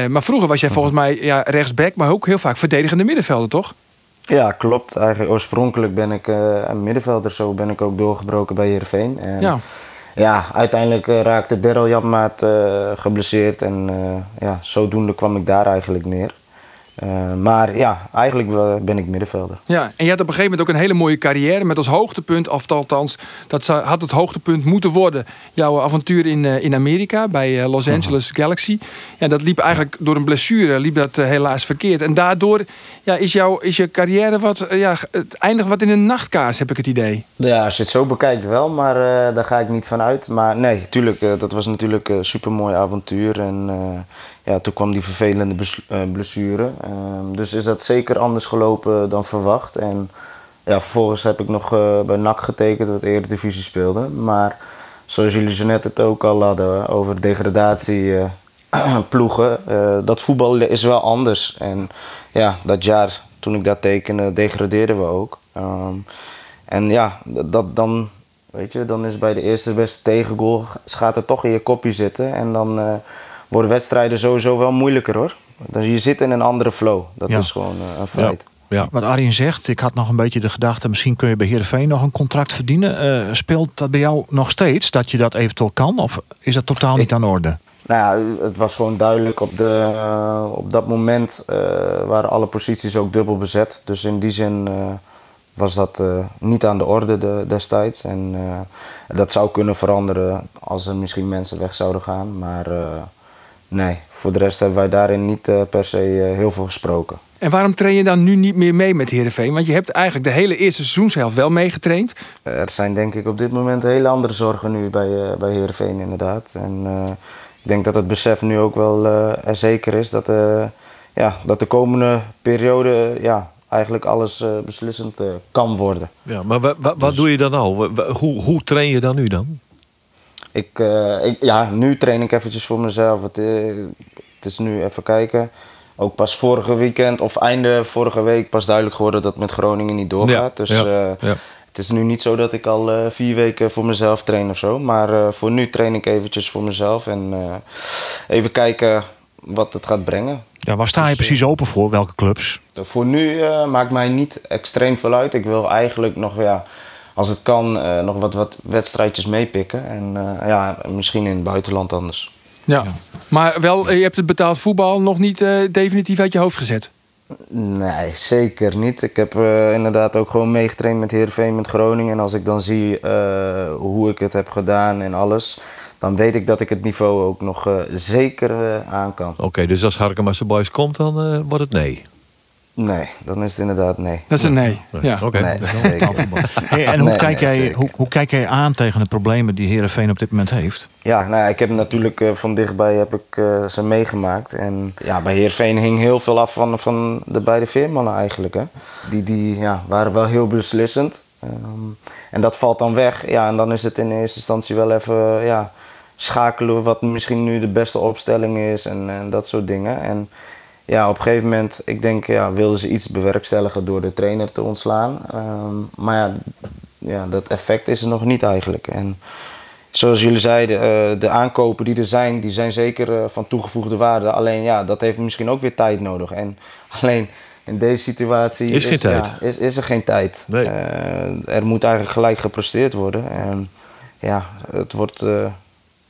maar vroeger was jij volgens mij ja, rechtsback, maar ook heel vaak verdedigende middenvelder, toch? Ja, klopt. Eigenlijk oorspronkelijk ben ik uh, een middenvelder. Zo ben ik ook doorgebroken bij Heerenveen. En ja. ja, uiteindelijk uh, raakte Daryl Janmaat uh, geblesseerd. En ja, zodoende kwam ik daar eigenlijk neer. Maar ja, eigenlijk ben ik middenvelder. Ja, en je had op een gegeven moment ook een hele mooie carrière. Met als hoogtepunt, of althans, dat had het hoogtepunt moeten worden. Jouw avontuur in, in Amerika bij Los Angeles Galaxy. Ja, dat liep eigenlijk door een blessure, liep dat helaas verkeerd. En daardoor ja, is, jouw, is je carrière wat, ja, het eindigt wat in een nachtkaars, heb ik het idee. Ja, als je het zo bekijkt wel, maar daar ga ik niet van uit. Maar nee, tuurlijk, dat was natuurlijk een supermooi avontuur. En ja, toen kwam die vervelende blessure. Ehm, dus is dat zeker anders gelopen dan verwacht. En ja, vervolgens heb ik nog bij NAC getekend, wat Eredivisie speelde. Maar zoals jullie zo net het ook al hadden over degradatie ploegen. dat voetbal is wel anders. En ja, dat jaar toen ik dat tekende, degradeerden we ook. Um, en ja, dat, dan, weet je, dan is bij de eerste beste tegengoal gaat het toch in je kopje zitten. En dan worden wedstrijden sowieso wel moeilijker hoor. Dus je zit in een andere flow. Dat ja. is gewoon uh, een feit. Ja. Ja. Wat Arjen zegt, ik had nog een beetje de gedachte... misschien kun je bij Heerenveen nog een contract verdienen. Uh, speelt dat bij jou nog steeds, dat je dat eventueel kan? Of is dat totaal niet aan orde? Nou ja, het was gewoon duidelijk op, de, uh, op dat moment uh, waren alle posities ook dubbel bezet. Dus in die zin uh, was dat uh, niet aan de orde de, destijds. En dat zou kunnen veranderen als er misschien mensen weg zouden gaan. Maar nee, voor de rest hebben wij daarin niet per se heel veel gesproken. En waarom train je dan nu niet meer mee met Heerenveen? Want je hebt eigenlijk de hele eerste seizoenshelft wel meegetraind. Er zijn denk ik op dit moment hele andere zorgen nu bij, uh, bij Heerenveen inderdaad. En uh, ik denk dat het besef nu ook wel uh, er zeker is dat, ja, dat de komende periode ja, eigenlijk alles beslissend kan worden. Ja, maar wa, wa, wat dus... doe je dan nou? Hoe, hoe train je dan nu dan? Ik, ik, ja, nu train ik eventjes voor mezelf. Het, het is nu even kijken ook pas vorige weekend of einde vorige week pas duidelijk geworden dat het met Groningen niet doorgaat. Ja, dus ja, uh, ja. het is nu niet zo dat ik al eh, vier weken voor mezelf train of zo. Maar eh, voor nu train ik eventjes voor mezelf. En eh, even kijken wat het gaat brengen. Ja, waar sta je precies open voor? Welke clubs? Voor nu eh, maakt mij niet extreem veel uit. Ik wil eigenlijk nog, ja, als het kan, eh, nog wat, wat wedstrijdjes meepikken. En eh, ja, misschien in het buitenland anders. Ja. Maar wel, eh, je hebt het betaald voetbal nog niet eh, definitief uit je hoofd gezet. Nee, zeker niet. Ik heb eh, inderdaad ook gewoon meegetraind met Heerenveen, met Groningen. En als ik dan zie eh, hoe ik het heb gedaan en alles... dan weet ik dat ik het niveau ook nog eh, zeker eh, aan kan. Oké, dus als Harkema's Boys komt, dan eh, wordt het nee. Nee, dan is het inderdaad nee. Dat is een nee. Ja. Oké. Nee. Hey, en hoe, Nee, kijk nee, jij, hoe, hoe kijk jij aan tegen de problemen die Herenveen op dit moment heeft? Ja, nou ja, ik heb natuurlijk eh, van dichtbij heb ik, eh, ze meegemaakt. En ja, bij Heerenveen hing heel veel af van, van de beide veermannen eigenlijk. Hè. Die, die ja, waren wel heel beslissend. Ehm, en dat valt dan weg. Ja, en dan is het in eerste instantie wel even ja, schakelen wat misschien nu de beste opstelling is en, en dat soort dingen. En ja, op een gegeven moment, ik denk, ja, wilden ze iets bewerkstelligen door de trainer te ontslaan. Ehm, maar ja, ja, dat effect is er nog niet eigenlijk. En zoals jullie zeiden, eh, de aankopen die er zijn, die zijn zeker eh, van toegevoegde waarde. Alleen ja, dat heeft misschien ook weer tijd nodig. En alleen in deze situatie Is ja, is, is er geen tijd. Nee. Eh, er moet eigenlijk gelijk gepresteerd worden. En ja, het wordt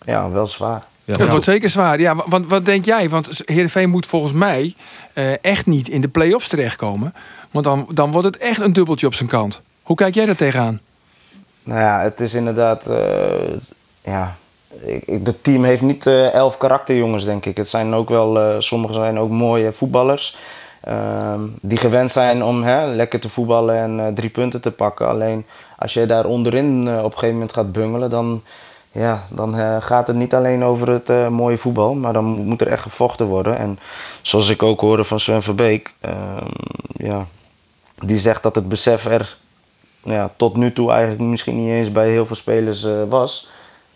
ja, wel zwaar. Ja, Dat wordt zeker zwaar. Ja, wa- want wat denk jij? Want Heerenveen moet volgens mij eh, echt niet in de play-offs terechtkomen. Want dan, dan wordt het echt een dubbeltje op zijn kant. Hoe kijk jij daar tegenaan? Nou ja, het is inderdaad. eh, het- ja, ik, ik- het team heeft niet eh, elf karakterjongens, denk ik. Het zijn ook wel, eh sommigen zijn ook mooie voetballers. ehm, die gewend zijn om hè, lekker te voetballen en eh, drie punten te pakken. Alleen als je daar onderin op een gegeven moment gaat bungelen, dan, ja, dan eh, gaat het niet alleen over het eh, mooie voetbal. Maar dan moet er echt gevochten worden. En zoals ik ook hoorde van Sven Verbeek, ehm, ja, die zegt dat het besef er nou ja, tot nu toe eigenlijk misschien niet eens bij heel veel spelers eh, was.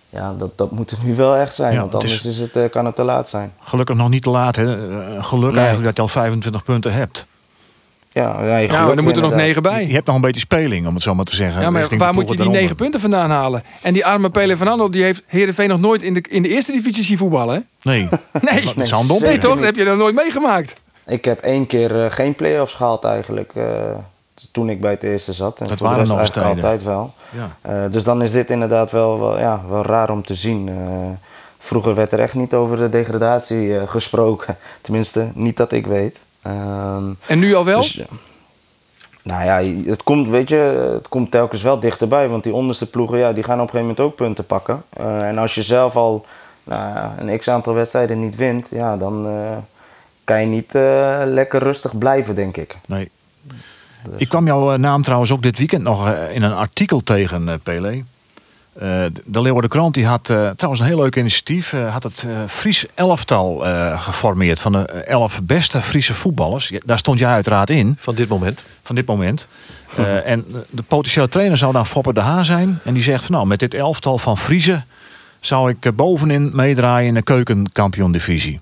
Ja, dat, dat moet er nu wel echt zijn, Ja, want het anders is- is het, kan het te laat zijn. Gelukkig nog niet te laat. Hè? Geluk Nee. eigenlijk dat je al 25 punten hebt. Ja, ja, je Ja, maar er moeten er nog negen bij. Je hebt nog een beetje speling, om het zo maar te zeggen. Ja, maar waar moet je die negen punten vandaan halen? En die arme Pele van Andel, die heeft Heerenveen nog nooit in de, in de eerste divisie zien voetballen. Nee, Nee, dat dom Nee, toch? Dat heb je nog nooit meegemaakt. Ik heb één keer eh, geen play-offs gehaald eigenlijk, eh, toen ik bij het eerste zat. En Dat voor de waren rest nog eens tijden. altijd wel. Ja. Eh, dus dan is dit inderdaad wel, wel, ja, wel raar om te zien. Eh, vroeger werd er echt niet over de degradatie eh, gesproken. Tenminste, niet dat ik weet. Ehm, En nu al wel? Dus, nou ja, het komt, weet je, het komt telkens wel dichterbij. Want die onderste ploegen, ja, die gaan op een gegeven moment ook punten pakken. Eh, en als je zelf al nou, een x-aantal wedstrijden niet wint, ja, dan eh, kan je niet eh, lekker rustig blijven, denk ik. Nee. Ik kwam jouw naam trouwens ook dit weekend nog in een artikel tegen, eh Pele. Eh, de Leeuwarden Krant die had eh, trouwens een heel leuk initiatief. eh, had het Fries elftal eh, geformeerd van de elf beste Friese voetballers. Ja, Daar stond jij uiteraard in. Van dit moment. Van dit moment. Eh, en de potentiële trainer zou dan Foppe de Haan zijn. En die zegt van nou, met dit elftal van Friese zou ik bovenin meedraaien in de keukenkampioen divisie.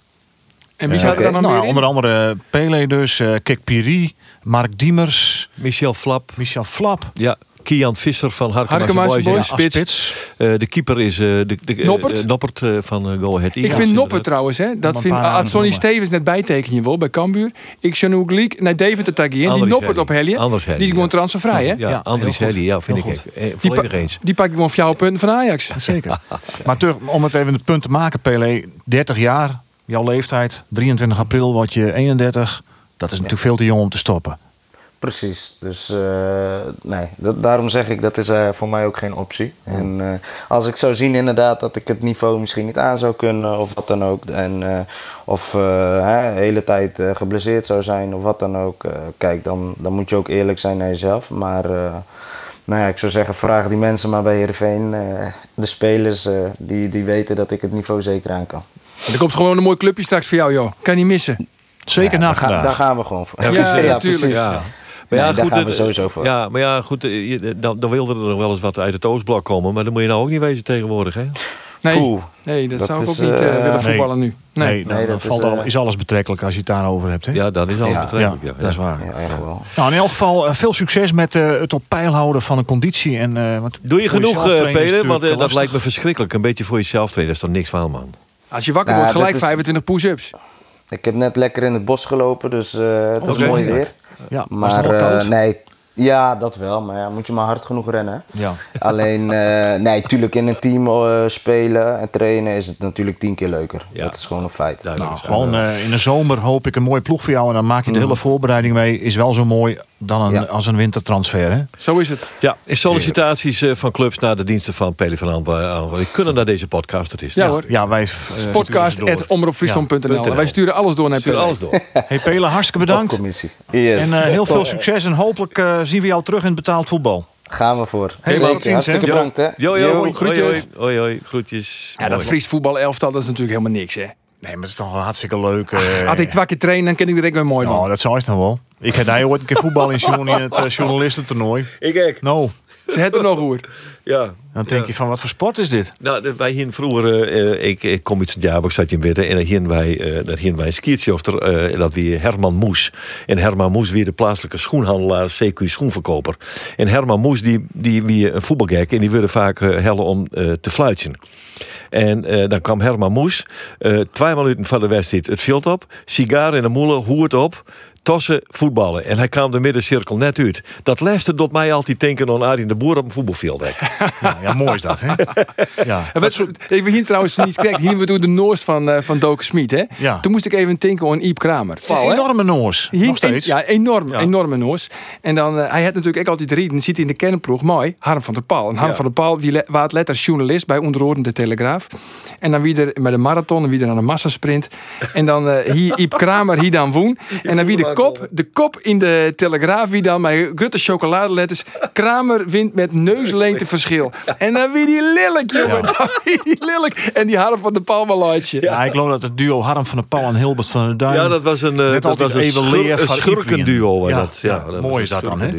En wie zou er dan nog nou, meer onder andere Pele dus, eh Kik Piri, Mark Diemers, Michel Flap. Michel Flap. Ja, Kian Visser van Harkema's Boys. spits. spits. Eh, de keeper is eh, de, de, eh, Noppert? Noppert van Go Ahead Ik vind inderdaad. trouwens, hè, dat een vind, had Sonny. Stevens net bijtekenen wil bij Cambuur. Ik Janu Gliek naar Deventer taggen. Die Noppert op Helje. Die is gewoon ja. transfervrij, hè? Ja, Ja, Andries. Helly, ja, vind ik. Eh, Die, volledig eens. die pak ik gewoon voor jouw punten van Ajax. Zeker. maar terug, om het even het punt te maken, Pele, 30 jaar, jouw leeftijd, 23 april word je 31. Dat is natuurlijk veel te jong om te stoppen. Precies, dus eh, nee, dat, daarom zeg ik dat is eh, voor mij ook geen optie. En eh, als ik zou zien inderdaad dat ik het niveau misschien niet aan zou kunnen of wat dan ook. En, of hè, de hele tijd geblesseerd zou zijn of wat dan ook. kijk, dan, dan moet je ook eerlijk zijn naar jezelf. Maar nou ja, ik zou zeggen, vraag die mensen maar bij Heerenveen. de spelers, die, die weten dat ik het niveau zeker aan kan. Er komt gewoon een mooi clubje straks voor jou, joh. Kan je niet missen. Zeker Ja, na daar, gaan we gewoon voor. Ja, natuurlijk. Ja. Nee, daar gaan het- we sowieso voor. Ja, maar ja, goed, eh, je- dan, dan wilde er nog wel eens wat uit het Oostblok komen. Maar dan moet je nou ook niet wezen tegenwoordig, hè? Nee, nee dat, Dat zou ik ook niet eh, eh, willen voetballen nu. Nee. Nee, dan, Nee, dan dat valt is, al, eh, is alles betrekkelijk als je het daarover hebt. Hè? Ja, dat is alles Ja. betrekkelijk. Ja, dat is waar. Ja, echt wel. Nou, in elk geval eh, veel succes met eh, het op peil houden van de conditie. En, eh, want Doe je genoeg, eh, Pelen? Want eh, dat lijkt me verschrikkelijk. Een beetje voor jezelf trainen, dat is toch niks van, man? Als je wakker Nou, wordt, gelijk dat is- 25 push-ups. Ik heb net lekker in het bos gelopen, dus eh, het is mooi weer. Ja, Maar eh, nee, ja, dat wel. Maar ja, moet je maar hard genoeg rennen. hè. Ja. Alleen, eh, nee, tuurlijk in een team eh, spelen en trainen is het natuurlijk tien keer leuker. Ja. Dat is gewoon een feit. Nou, gewoon eh, in de zomer hoop ik een mooie ploeg voor jou. En dan maak je de Mm. hele voorbereiding mee. Is wel zo mooi dan een, Ja. als een wintertransfer. Hè? Zo is het. Ja, in sollicitaties eh, van clubs naar de diensten van Peli van Aanval. Die kunnen naar deze podcast. Het is. Ja, hoor. Ja, wij... eh, ze door. Podcast.omroepfriesland.nl. En wij sturen alles door naar Pelle. alles door. Hey Pela, hartstikke bedankt. Commissie. Yes. En eh, heel veel succes. En hopelijk eh, zien we jou terug in het betaald voetbal. Gaan we voor. Hey, Zeker. tot ziens, Hartstikke bedankt, hè. Jo, jo, hoi, groetjes. hoi, hoi, groetjes. Ja, dat. Fries voetbal elftal, dat is natuurlijk helemaal niks, hè. Nee, maar het is toch wel hartstikke leuk. eh. Als ik twee keer train, dan ken ik er ook weer mooi Nou, van. dat zou je dan wel. Ik heb daar ooit een keer voetbal in Sjoen in het eh, journalistentoernooi. Ik ook. Nou, Ze hebben er nog hoor. Ja. Dan denk je van wat voor sport is dit? Nou, wij hier vroeger, eh, ik, ik kom uit Sint-Jabok, zat je in Witte, en dan wij, eh dat hier wij een skiertje of er, eh, dat wie Herman Moes. En Herman Moes weer de plaatselijke schoenhandelaar, CQ schoenverkoper. En Herman Moes, die, die wie een voetbalgek en die wilde vaak eh, hellen om eh, te fluiten. En eh, dan kwam Herman Moes, eh, twee minuten van de wedstrijd het veld op, sigaar in de moelen, hoert op, tossen voetballen. En hij kwam de middencirkel net uit. Dat laatste doet mij altijd denken aan Arjen de Boer op een voetbalveld. Ja, ja, mooi is dat, hè? Ja. Wat, ik begin trouwens niet correct. Hier we toen de Noors van, eh van Doken Smit, hè. Ja. Toen moest ik even denken aan Iep Kramer. Een enorme noos. Hier- Nog steeds. Ja, enorm, Ja. enorme noos. En dan, eh, hij had natuurlijk ook altijd rieden, zit in de kernploeg, mooi, Harm van der Paal. En Harm Ja. van der Paal, wie waard letter journalist bij Onderhoorden de Telegraaf. En dan wie er met een marathon en wie er aan een massasprint. En dan eh, hier Iep Kramer, hier dan woen. En dan wie de kop, de kop in de Telegraaf, wie dan met grote chocoladeletters. Kramer wint met neuslengte verschil. En dan wie die lelijk, jongen. Dan wie die lelijk. En die Harm van Paal wel uitje. Ja, ik geloof dat het duo Harm van der Paal en Hilbert van der Duin... Ja, dat was een, eh, dat was een, schur- schurkenduo. was Ja, dat. Ja, ja, dat mooi was is dat dan, hè?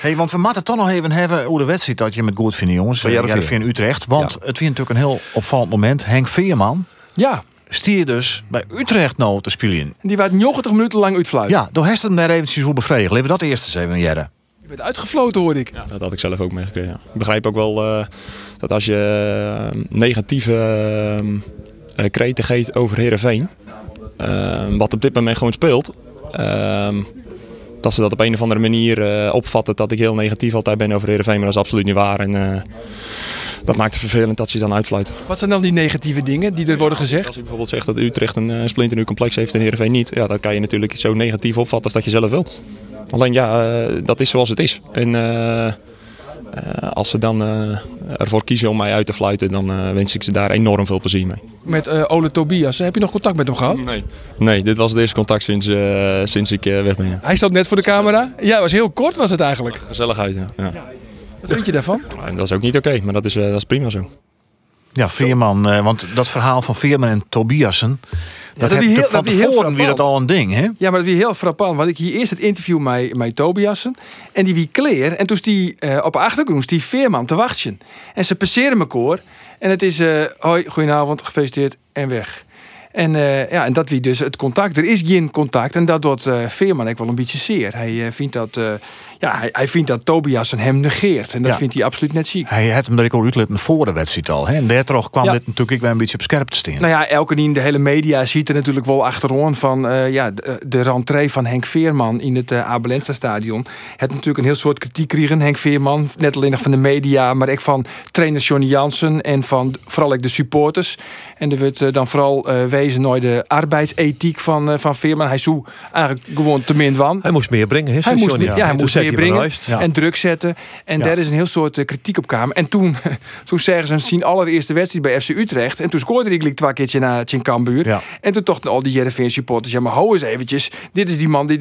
Hey, want we moeten toch nog even hebben hoe de wedstrijd dat je met goed vindt, jongens. Van Ja, in Utrecht. Want het was natuurlijk een heel opvallend moment. Henk Veerman Ja, stier dus bij Utrecht nou te spelen. die waren 90 minuten lang uitfluiten. Ja, door Hester hem daar eventjes hoe bevredigen. Laten we dat eerst eens even jaren. Je bent uitgefloten, hoorde ik. Dat had ik zelf ook meegekregen. ja. Ik begrijp ook wel eh, dat als je eh, negatieve eh, kreten geeft over Herenveen, wat op dit moment gewoon speelt, eh, dat ze dat op een of andere manier opvatten dat ik heel negatief altijd ben over Herenveen, maar dat is absoluut niet waar. En dat maakt het vervelend dat ze dan uitfluit. Wat zijn dan die negatieve dingen die er worden gezegd? Als je bijvoorbeeld zegt dat Utrecht een uh, splinternieuw complex heeft en Heerenveen niet, ja, dat kan je natuurlijk zo negatief opvatten als dat je zelf wil. Alleen ja, uh, dat is zoals het is. En uh, als ze dan uh, ervoor kiezen om mij uit te fluiten, dan wens ik ze daar enorm veel plezier mee. Met Ole Tobias, heb je nog contact met hem gehad? Nee. Nee, dit was het eerste contact sinds, sinds ik weg ben. Ja. Hij zat net voor de camera. Ja, was heel kort was het eigenlijk. Gezelligheid, ja. ja. Wat vind je daarvan? Dat is ook niet oké, okay, maar dat is, dat is prima zo. Ja, Veerman, uh, want dat verhaal van Veerman en Tobiasen. Dat, dat heeft heel, van dat tevoren weer dat al een ding, hè? Ja, maar dat was heel frappant. Want ik hier eerst het interview met, met Tobiasen. En die wie kleer. En toen is die uh, op de achtergrond die Veerman te wachten. En ze passeren elkaar. En het is, uh, hoi, goedenavond, gefeliciteerd en weg. En, uh, ja, en dat wie dus het contact. Er is geen contact. En dat doet Veerman ook wel een beetje zeer. Hij vindt dat. Ja, hij, hij, vindt dat Tobiasen hem negeert. En dat ja. vindt hij absoluut net ziek. Hij had hem ook uitletten voor de wedstrijd al. Hè? En daardoor kwam ja. dit natuurlijk ik een beetje op scherp te staan. Nou ja, elke die in de hele media ziet er natuurlijk wel achterom van uh, ja, de, de rentree van Henk Veerman in het uh, Abelensta stadion. Het natuurlijk een heel soort kritiek kregen. Henk Veerman, net alleen nog van de media, maar ook van trainer Johnny Jansen en van vooral ook de supporters. En er wordt uh, dan vooral wezen naar de arbeidsethiek van, van Veerman. Hij zou eigenlijk gewoon te min van. Hij moest meer brengen, hè? Hij moest, ja, hij moest meer brengen ja. en druk zetten. En daar is een heel soort uh, kritiek op kwamen. En toen, toen zeggen ze zien allereerste wedstrijd bij FC Utrecht. En toen scoorde ik twee keertje naar Cambuur. En toen dachten al die Jereveen supporters, ja maar hou eens eventjes. Dit is die man die,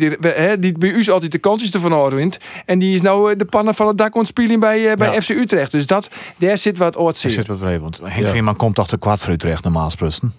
die, bij u altijd de kansjes ervan wint. En die is nou uh, de pannen van het dak ontspelen bij, uh, bij. FC Utrecht. Dus dat, daar zit wat oort zit wat. Want Henk ja. Veerman komt toch te kwart voor Utrecht normaal gesproken.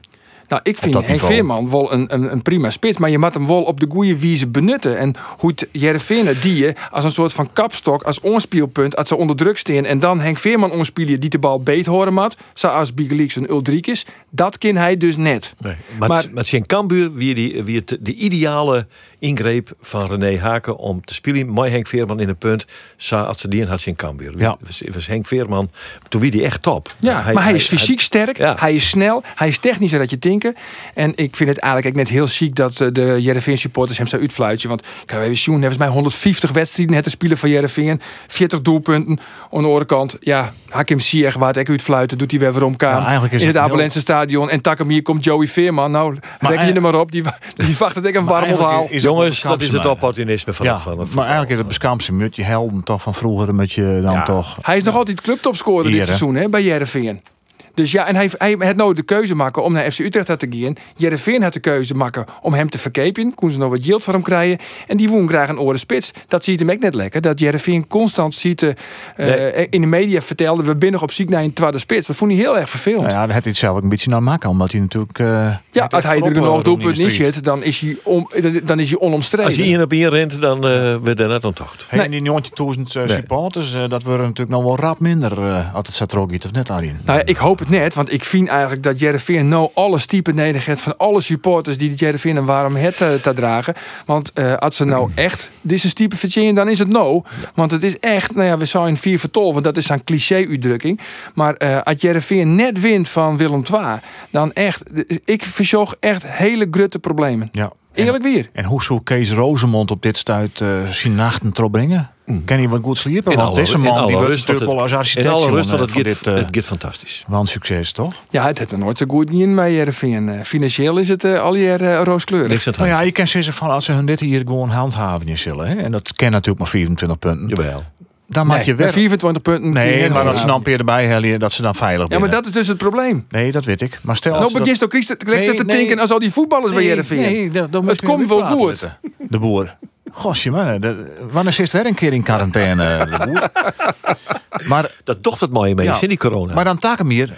Nou, ik vind Henk niveau. Veerman wel een, een, een prima spits. Maar je moet hem wel op de goede wijze benutten. En hoe het Jereveen die je als een soort van kapstok, als onspielpunt, als ze onder druk staan. En dan Henk Veerman onspielen die de bal beet horen mat. Zoals Bigelieks een Ulrik is. Dat kan hij dus net. Nee, maar, Maar- het- maar zijn Cambuur wie, die, wie het, de ideale ingreep van René Haken om te spelen met Henk Veerman in een punt. Sa als ze die in had zijn Cambuur. Ja. Was, was Henk Veerman, toen wie die echt top. Ja, maar hij, is fysiek sterk, Ja. hij is snel, hij is technischer dat je denken. En ik vind het eigenlijk net heel chic dat eh, de Jereveen supporters hem zo uitfluitje. Want ik heb even zien, volgens mij 150 wedstrijden het te spelen van Jereveen. 40 doelpunten. Aan de andere kant, ja, Hakim Ziyech waar het uitfluiten, doet hij weer weer om Ja, eigenlijk is in het het Abelense stadion. En takken hier komt Joey Veerman. Nou, reken je er maar op, die, die wacht het ik een warm onthaal. is het Jongens, dat is het opportunisme van, Ja, van het maar eigenlijk is het beschaamd met je helden toch van vroeger met je dan Ja. toch. Hij is nog altijd clubtopscorer dit seizoen hè, bij Jereveen. Dus ja, en hij, hij had nou de keuze maken om naar FC Utrecht te gaan. Jereveen had de keuze maken om hem te verkepen. Kon ze nog wat yield voor hem krijgen. En die woon graag een oren spits. Dat ziet hem ook net lekker. Dat Jereveen constant ziet, eh, eh, in de media vertelde... we binnen op ziek naar een tweede spits. Dat vond hij heel erg vervelend. Nou ja, daar had hij het zelf ook een beetje naar maken, omdat hij natuurlijk. eh, Ja, als hij er eh, doelpunt in niet zit, dan is hij, om, dan is hij onomstreden. Als je één op één rent, dan eh werd er net ontocht. Hey, en die 90.000 supporters, dat worden natuurlijk nog wel rap minder uh, als het Satrogiet of net Arjen. Nou ja, ik hoop net, want ik vind eigenlijk dat Jereveen nou alles type nodig heeft van alle supporters die Jereveen en waarom het te, te dragen. Want eh, als ze nou echt deze type verzinnen, dan is het no. Want het is echt, nou ja, we zijn vier want dat is een cliché-uitdrukking. Maar eh als Jereveen net wint van Willem II, dan echt, ik verzorg echt hele grutte problemen. Ja. Eerlijk weer. En hoe zou Kees Rozemond op dit stuit uh, zijn nachten brengen? Kan hij wat goed sliepen? Want alle- deze man die wordt want wel als architect in alle rust, want het van gaat- dit, eh, het gaat fantastisch. Een succes, toch? Ja, het heeft er nooit zo goed in bij Jereveen. Eh, financieel is het al eh, rooskleurig. Nou ja, je kan zeggen van als ze hun dit hier gewoon handhaven in zullen. Hè? En dat ken natuurlijk maar 24 punten. Jawel. Dan maak Nee, je weer. 24 punten. je Nee, maar dat ze dan weer erbij hellen, dat ze dan veilig Ja, maar dat is dus het probleem. Nee, dat weet ik. Maar stel als Nou begint ook Christen te nee. denken als al die voetballers bij Jereveen. Nee, dat, Het je komt wel goed. De, boer. Gosje man, de, wanneer zit weer een keer in quarantaine, de boer? Maar, Dat toch wat mooie mee Ja. is in die corona. maar dan taken hier.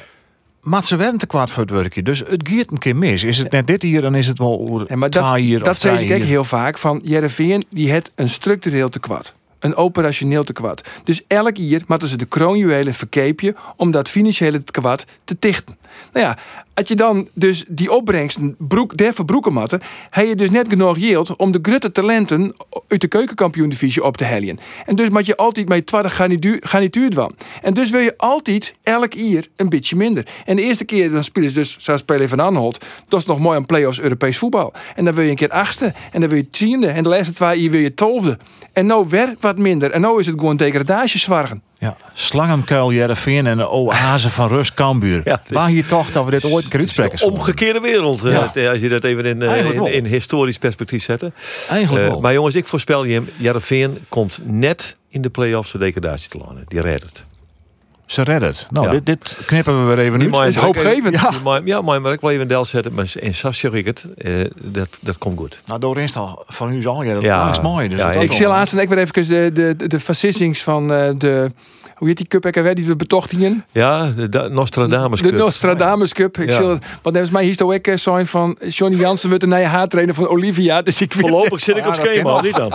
Maat ze werden te kwaad voor het werkje. Dus het gaat een keer mis. Is het net dit hier, dan is het wel oer, Ja, maar dat, hier dat drie ik heel vaak. Van Jereveen, die heeft een structureel tekort. Een operationeel tekort. Dus elk jaar moeten ze de kroonjuwelen verkeepje om dat financiële tekort te tichten. Nou ja, als je dan dus die opbrengsten broek, der verbroeken matten, heb je dus net genoeg yield om de grutte talenten uit de keukenkampioen-divisie op te hellen. En dus moet je altijd met tweede garnituur, garnituur van. En dus wil je altijd elk jaar een beetje minder. En de eerste keer dan spelen ze dus, zoals spelen van Anholt, dat is nog mooi aan play-offs Europees voetbal. En dan wil je een keer achtste, en dan wil je tiende, en de laatste twee jaar wil je tolfde. En nou werkt wat minder. En nou is het gewoon degradatiezwargen. Ja, Slangenkuil, Jereveen en de oase van Rust Kambuur. Ja, Waar je toch dat we dit ooit keer uitspreken. Omgekeerde wereld, eh, Ja. t- als je dat even in, eh, in, historisch perspectief zet. Eigenlijk Eh, wel. maar jongens, ik voorspel je hem. Jarreveen komt net in de play-offs de degradatie te landen. Die redt het. Ze redden het. Nou, Ja. dit, dit knippen we weer even uit. mag is hoopgevend. Ja, maar maar ik wil even een del zetten. Maar in Sas zeg ik het. eh, dat, dat komt goed. Nou, door is al van u al. Ja, dat Ja. langs mooi. Dus Ja, ik Ik zie laatst en ik weer even de, de, de, de fascissings van eh, de... Hoe heet die cup alweer, die we betochtingen? Ja, de, de Nostradamus De Cup. Nostradamus Cup. Ik Ja. zie het, want volgens mij hier ook zijn van Johnny Jansen wordt de nieuwe haartrainer van Olivia. Dus ik Voorlopig zit ik op schema, niet dan?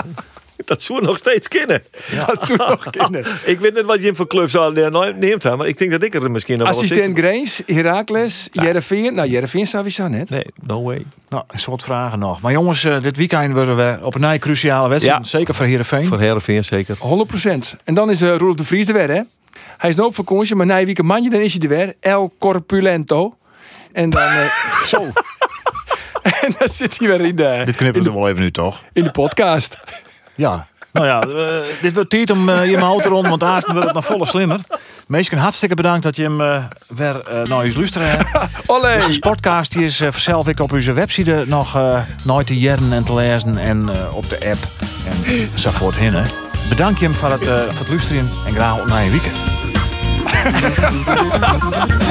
Dat zou nog steeds kennen. dat nog kinderen. Ik weet niet wat Jim voor clubs al eh, neemt, hè, maar ik denk dat ik er misschien nog wel Assistent Grace, Heracles, Jereveen. Nou, Jereveen staat weer zo net. Nee, no way. Nou, een soort vragen nog. Maar jongens, eh, dit weekend worden we op een cruciale wedstrijd. Ja. Zeker voor Heerenveen. Voor Heerenveen zeker. 100%. En dan is uh, Roelof de Vries er weer, hè? Hij is nog op vakantie, maar na een weekend manje, dan is hij er weer. El Corpulento. En dan... zo. en dan zit hij weer in de, Dit knippen we er wel even nu, toch? in de podcast. Ja. Nou ja, eh, dit wordt tijd om eh, je auto rond, want daar wordt het nog volle slimmer. Meesken, hartstikke bedankt dat je hem eh, weer naar je luisteren hebt. Olé! Deze podcast die is zelf ik op onze website nog nooit te jaren en te lezen en op de app en zo voortheen. hè. Bedankt je hem voor het, voor het luisteren en graag op naar je weekend.